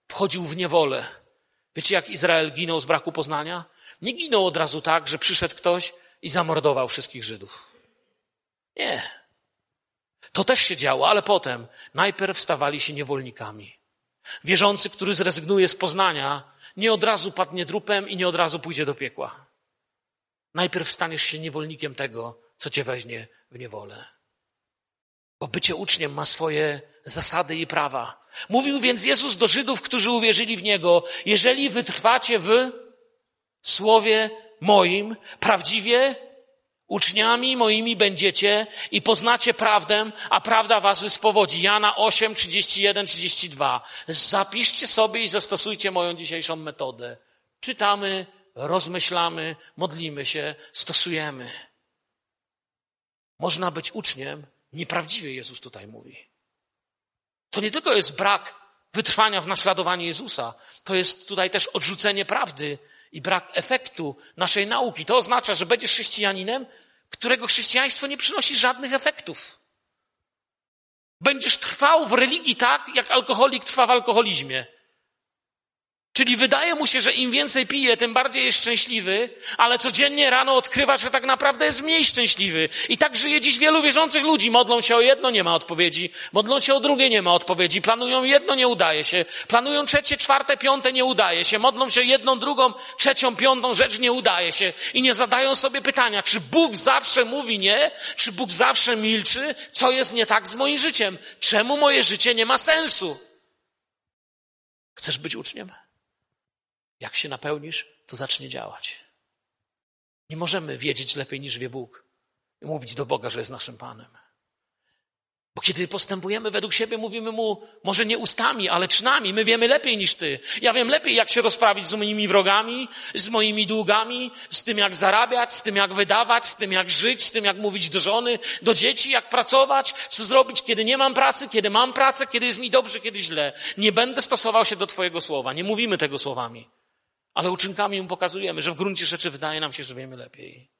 wchodził w niewolę. Wiecie, jak Izrael ginął z braku poznania? Nie ginął od razu tak, że przyszedł ktoś i zamordował wszystkich Żydów. Nie. To też się działo, ale potem najpierw stawali się niewolnikami. Wierzący, który zrezygnuje z poznania, nie od razu padnie trupem i nie od razu pójdzie do piekła. Najpierw staniesz się niewolnikiem tego, co cię weźmie w niewolę. Bo bycie uczniem ma swoje zasady i prawa. Mówił więc Jezus do Żydów, którzy uwierzyli w Niego, jeżeli wytrwacie w słowie moim, prawdziwie Uczniami moimi będziecie i poznacie prawdę, a prawda was wyspowodzi. Jana 8, 31, 32. Zapiszcie sobie i zastosujcie moją dzisiejszą metodę. Czytamy, rozmyślamy, modlimy się, stosujemy. Można być uczniem, nieprawdziwie Jezus tutaj mówi. To nie tylko jest brak wytrwania w naśladowaniu Jezusa, to jest tutaj też odrzucenie prawdy i brak efektu naszej nauki. To oznacza, że będziesz chrześcijaninem, którego chrześcijaństwo nie przynosi żadnych efektów. Będziesz trwał w religii tak, jak alkoholik trwa w alkoholizmie. Czyli wydaje mu się, że im więcej pije, tym bardziej jest szczęśliwy, ale codziennie rano odkrywa, że tak naprawdę jest mniej szczęśliwy. I tak żyje dziś wielu wierzących ludzi. Modlą się o jedno, nie ma odpowiedzi. Modlą się o drugie, nie ma odpowiedzi. Planują jedno, nie udaje się. Planują trzecie, czwarte, piąte, nie udaje się. Modlą się jedną, drugą, trzecią, piątą rzecz, nie udaje się. I nie zadają sobie pytania, czy Bóg zawsze mówi nie? Czy Bóg zawsze milczy? Co jest nie tak z moim życiem? Czemu moje życie nie ma sensu? Chcesz być uczniem? Jak się napełnisz, to zacznie działać. Nie możemy wiedzieć lepiej niż wie Bóg i mówić do Boga, że jest naszym Panem. Bo kiedy postępujemy według siebie, mówimy mu, może nie ustami, ale czynami. My wiemy lepiej niż ty. Ja wiem lepiej, jak się rozprawić z moimi wrogami, z moimi długami, z tym, jak zarabiać, z tym, jak wydawać, z tym, jak żyć, z tym, jak mówić do żony, do dzieci, jak pracować, co zrobić, kiedy nie mam pracy, kiedy mam pracę, kiedy jest mi dobrze, kiedy źle. Nie będę stosował się do twojego słowa. Nie mówimy tego słowami. Ale uczynkami mu pokazujemy, że w gruncie rzeczy wydaje nam się, że wiemy lepiej.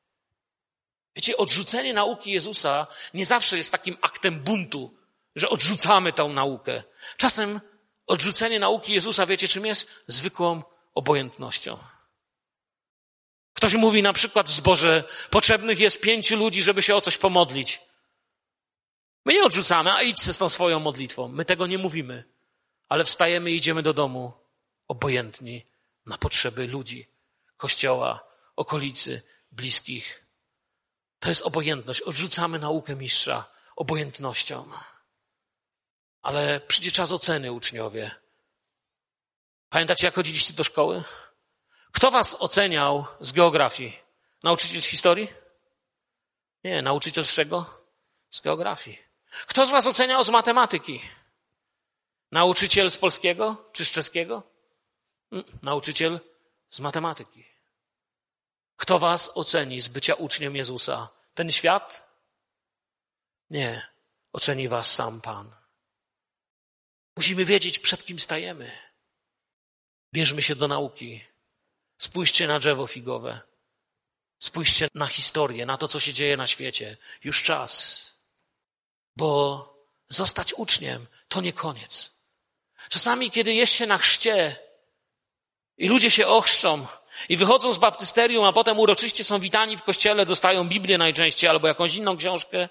Wiecie, odrzucenie nauki Jezusa nie zawsze jest takim aktem buntu, że odrzucamy tą naukę. Czasem odrzucenie nauki Jezusa, wiecie czym jest? Zwykłą obojętnością. Ktoś mówi na przykład w zborze, potrzebnych jest pięciu ludzi, żeby się o coś pomodlić. My nie odrzucamy, a idźcie z tą swoją modlitwą. My tego nie mówimy. Ale wstajemy i idziemy do domu obojętni na potrzeby ludzi, kościoła, okolicy, bliskich. To jest obojętność. Odrzucamy naukę mistrza obojętnością. Ale przyjdzie czas oceny, uczniowie. Pamiętacie, jak chodziliście do szkoły? Kto was oceniał z geografii? Nauczyciel z historii? Nie, nauczyciel z czego? Z geografii. Kto z was oceniał z matematyki? Nauczyciel z polskiego czy z czeskiego? Mm, nauczyciel z matematyki. Kto was oceni z bycia uczniem Jezusa? Ten świat? Nie. Oceni was sam Pan. Musimy wiedzieć, przed kim stajemy. Bierzmy się do nauki. Spójrzcie na drzewo figowe. Spójrzcie na historię, na to, co się dzieje na świecie. Już czas. Bo zostać uczniem to nie koniec. Czasami, kiedy jest się na chrzcie i ludzie się ochrzczą, i wychodzą z baptysterium, a potem uroczyście są witani w kościele, dostają Biblię najczęściej albo jakąś inną książkę.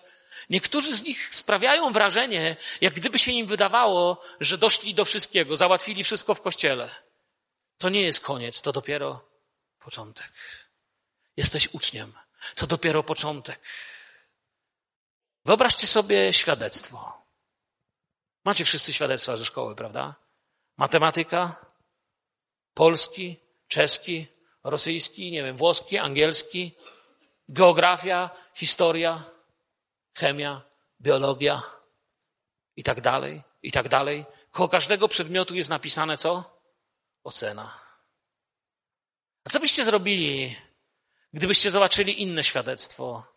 Niektórzy z nich sprawiają wrażenie, jak gdyby się im wydawało, że doszli do wszystkiego, załatwili wszystko w kościele. To nie jest koniec, to dopiero początek. Jesteś uczniem, to dopiero początek. Wyobraźcie sobie świadectwo. Macie wszyscy świadectwa ze szkoły, prawda? Matematyka, polski, czeski, rosyjski, nie wiem, włoski, angielski, geografia, historia, chemia, biologia i tak dalej, i tak dalej. Koło każdego przedmiotu jest napisane co? Ocena. A co byście zrobili, gdybyście zobaczyli inne świadectwo?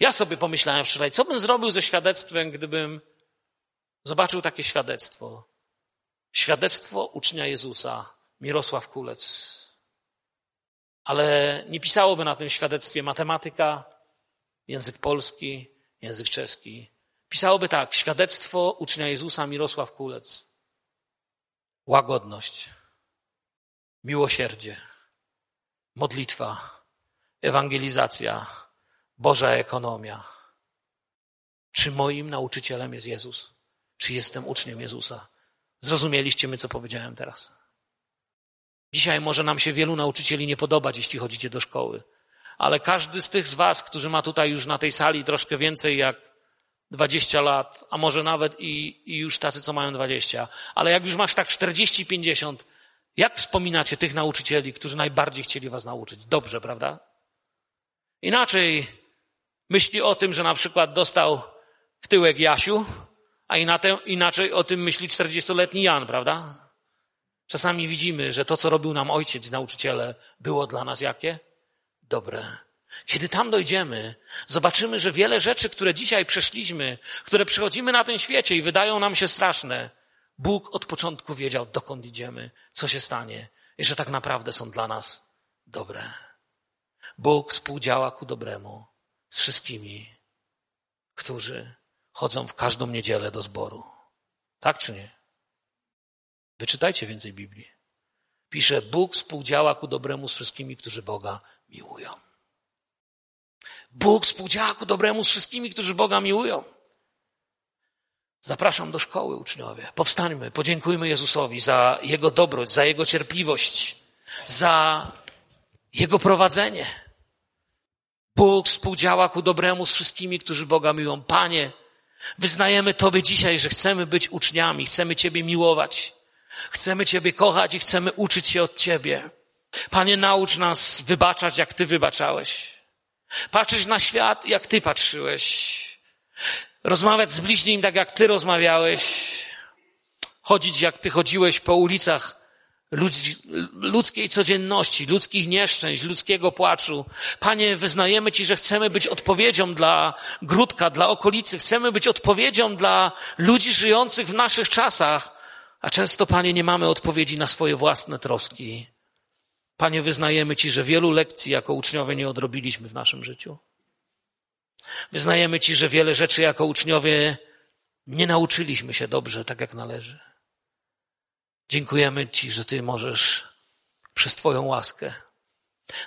Ja sobie pomyślałem wczoraj, co bym zrobił ze świadectwem, gdybym zobaczył takie świadectwo. Świadectwo ucznia Jezusa, Mirosław Kulec ale nie pisałoby na tym świadectwie matematyka, język polski, język czeski. Pisałoby tak, świadectwo ucznia Jezusa Mirosław Kulec. Łagodność, miłosierdzie, modlitwa, ewangelizacja, Boża ekonomia. Czy moim nauczycielem jest Jezus? Czy jestem uczniem Jezusa? Zrozumieliście my, co powiedziałem teraz? Dzisiaj może nam się wielu nauczycieli nie podobać, jeśli chodzicie do szkoły. Ale każdy z tych z was, którzy ma tutaj już na tej sali troszkę więcej jak 20 lat, a może nawet i, i już tacy, co mają 20, ale jak już masz tak 40, 50, jak wspominacie tych nauczycieli, którzy najbardziej chcieli was nauczyć? Dobrze, prawda? Inaczej myśli o tym, że na przykład dostał w tyłek Jasiu, a inaczej o tym myśli 40-letni Jan, prawda? Czasami widzimy, że to, co robił nam ojciec, nauczyciele, było dla nas jakie? Dobre. Kiedy tam dojdziemy, zobaczymy, że wiele rzeczy, które dzisiaj przeszliśmy, które przechodzimy na tym świecie i wydają nam się straszne, Bóg od początku wiedział, dokąd idziemy, co się stanie i że tak naprawdę są dla nas dobre. Bóg współdziała ku dobremu z wszystkimi, którzy chodzą w każdą niedzielę do zboru. Tak czy nie? Wyczytajcie więcej Biblii. Pisze, Bóg współdziała ku dobremu z wszystkimi, którzy Boga miłują. Bóg współdziała ku dobremu z wszystkimi, którzy Boga miłują. Zapraszam do szkoły, uczniowie. Powstańmy, podziękujmy Jezusowi za Jego dobroć, za Jego cierpliwość, za Jego prowadzenie. Bóg współdziała ku dobremu z wszystkimi, którzy Boga miłują. Panie, wyznajemy Tobie dzisiaj, że chcemy być uczniami, chcemy Ciebie miłować. Chcemy Ciebie kochać i chcemy uczyć się od Ciebie. Panie, naucz nas wybaczać, jak Ty wybaczałeś. Patrzeć na świat, jak Ty patrzyłeś. Rozmawiać z bliźnim tak, jak Ty rozmawiałeś. Chodzić, jak Ty chodziłeś po ulicach ludzi, ludzkiej codzienności, ludzkich nieszczęść, ludzkiego płaczu. Panie, wyznajemy Ci, że chcemy być odpowiedzią dla Grudka, dla okolicy. Chcemy być odpowiedzią dla ludzi żyjących w naszych czasach. A często, Panie, nie mamy odpowiedzi na swoje własne troski. Panie, wyznajemy Ci, że wielu lekcji jako uczniowie nie odrobiliśmy w naszym życiu. Wyznajemy Ci, że wiele rzeczy jako uczniowie nie nauczyliśmy się dobrze, tak jak należy. Dziękujemy Ci, że Ty możesz przez Twoją łaskę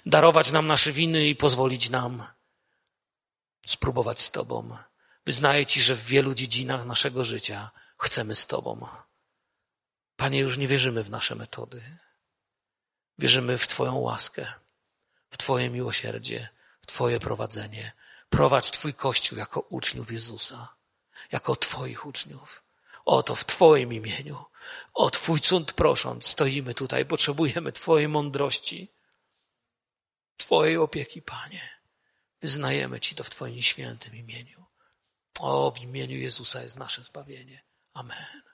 darować nam nasze winy i pozwolić nam spróbować z Tobą. Wyznaję Ci, że w wielu dziedzinach naszego życia chcemy z Tobą. Panie, już nie wierzymy w nasze metody. Wierzymy w Twoją łaskę, w Twoje miłosierdzie, w Twoje prowadzenie. Prowadź Twój Kościół jako uczniów Jezusa, jako Twoich uczniów. Oto w Twoim imieniu, o Twój cud prosząc, stoimy tutaj, potrzebujemy Twojej mądrości, Twojej opieki, Panie. Wyznajemy Ci to w Twoim świętym imieniu. O, w imieniu Jezusa jest nasze zbawienie. Amen.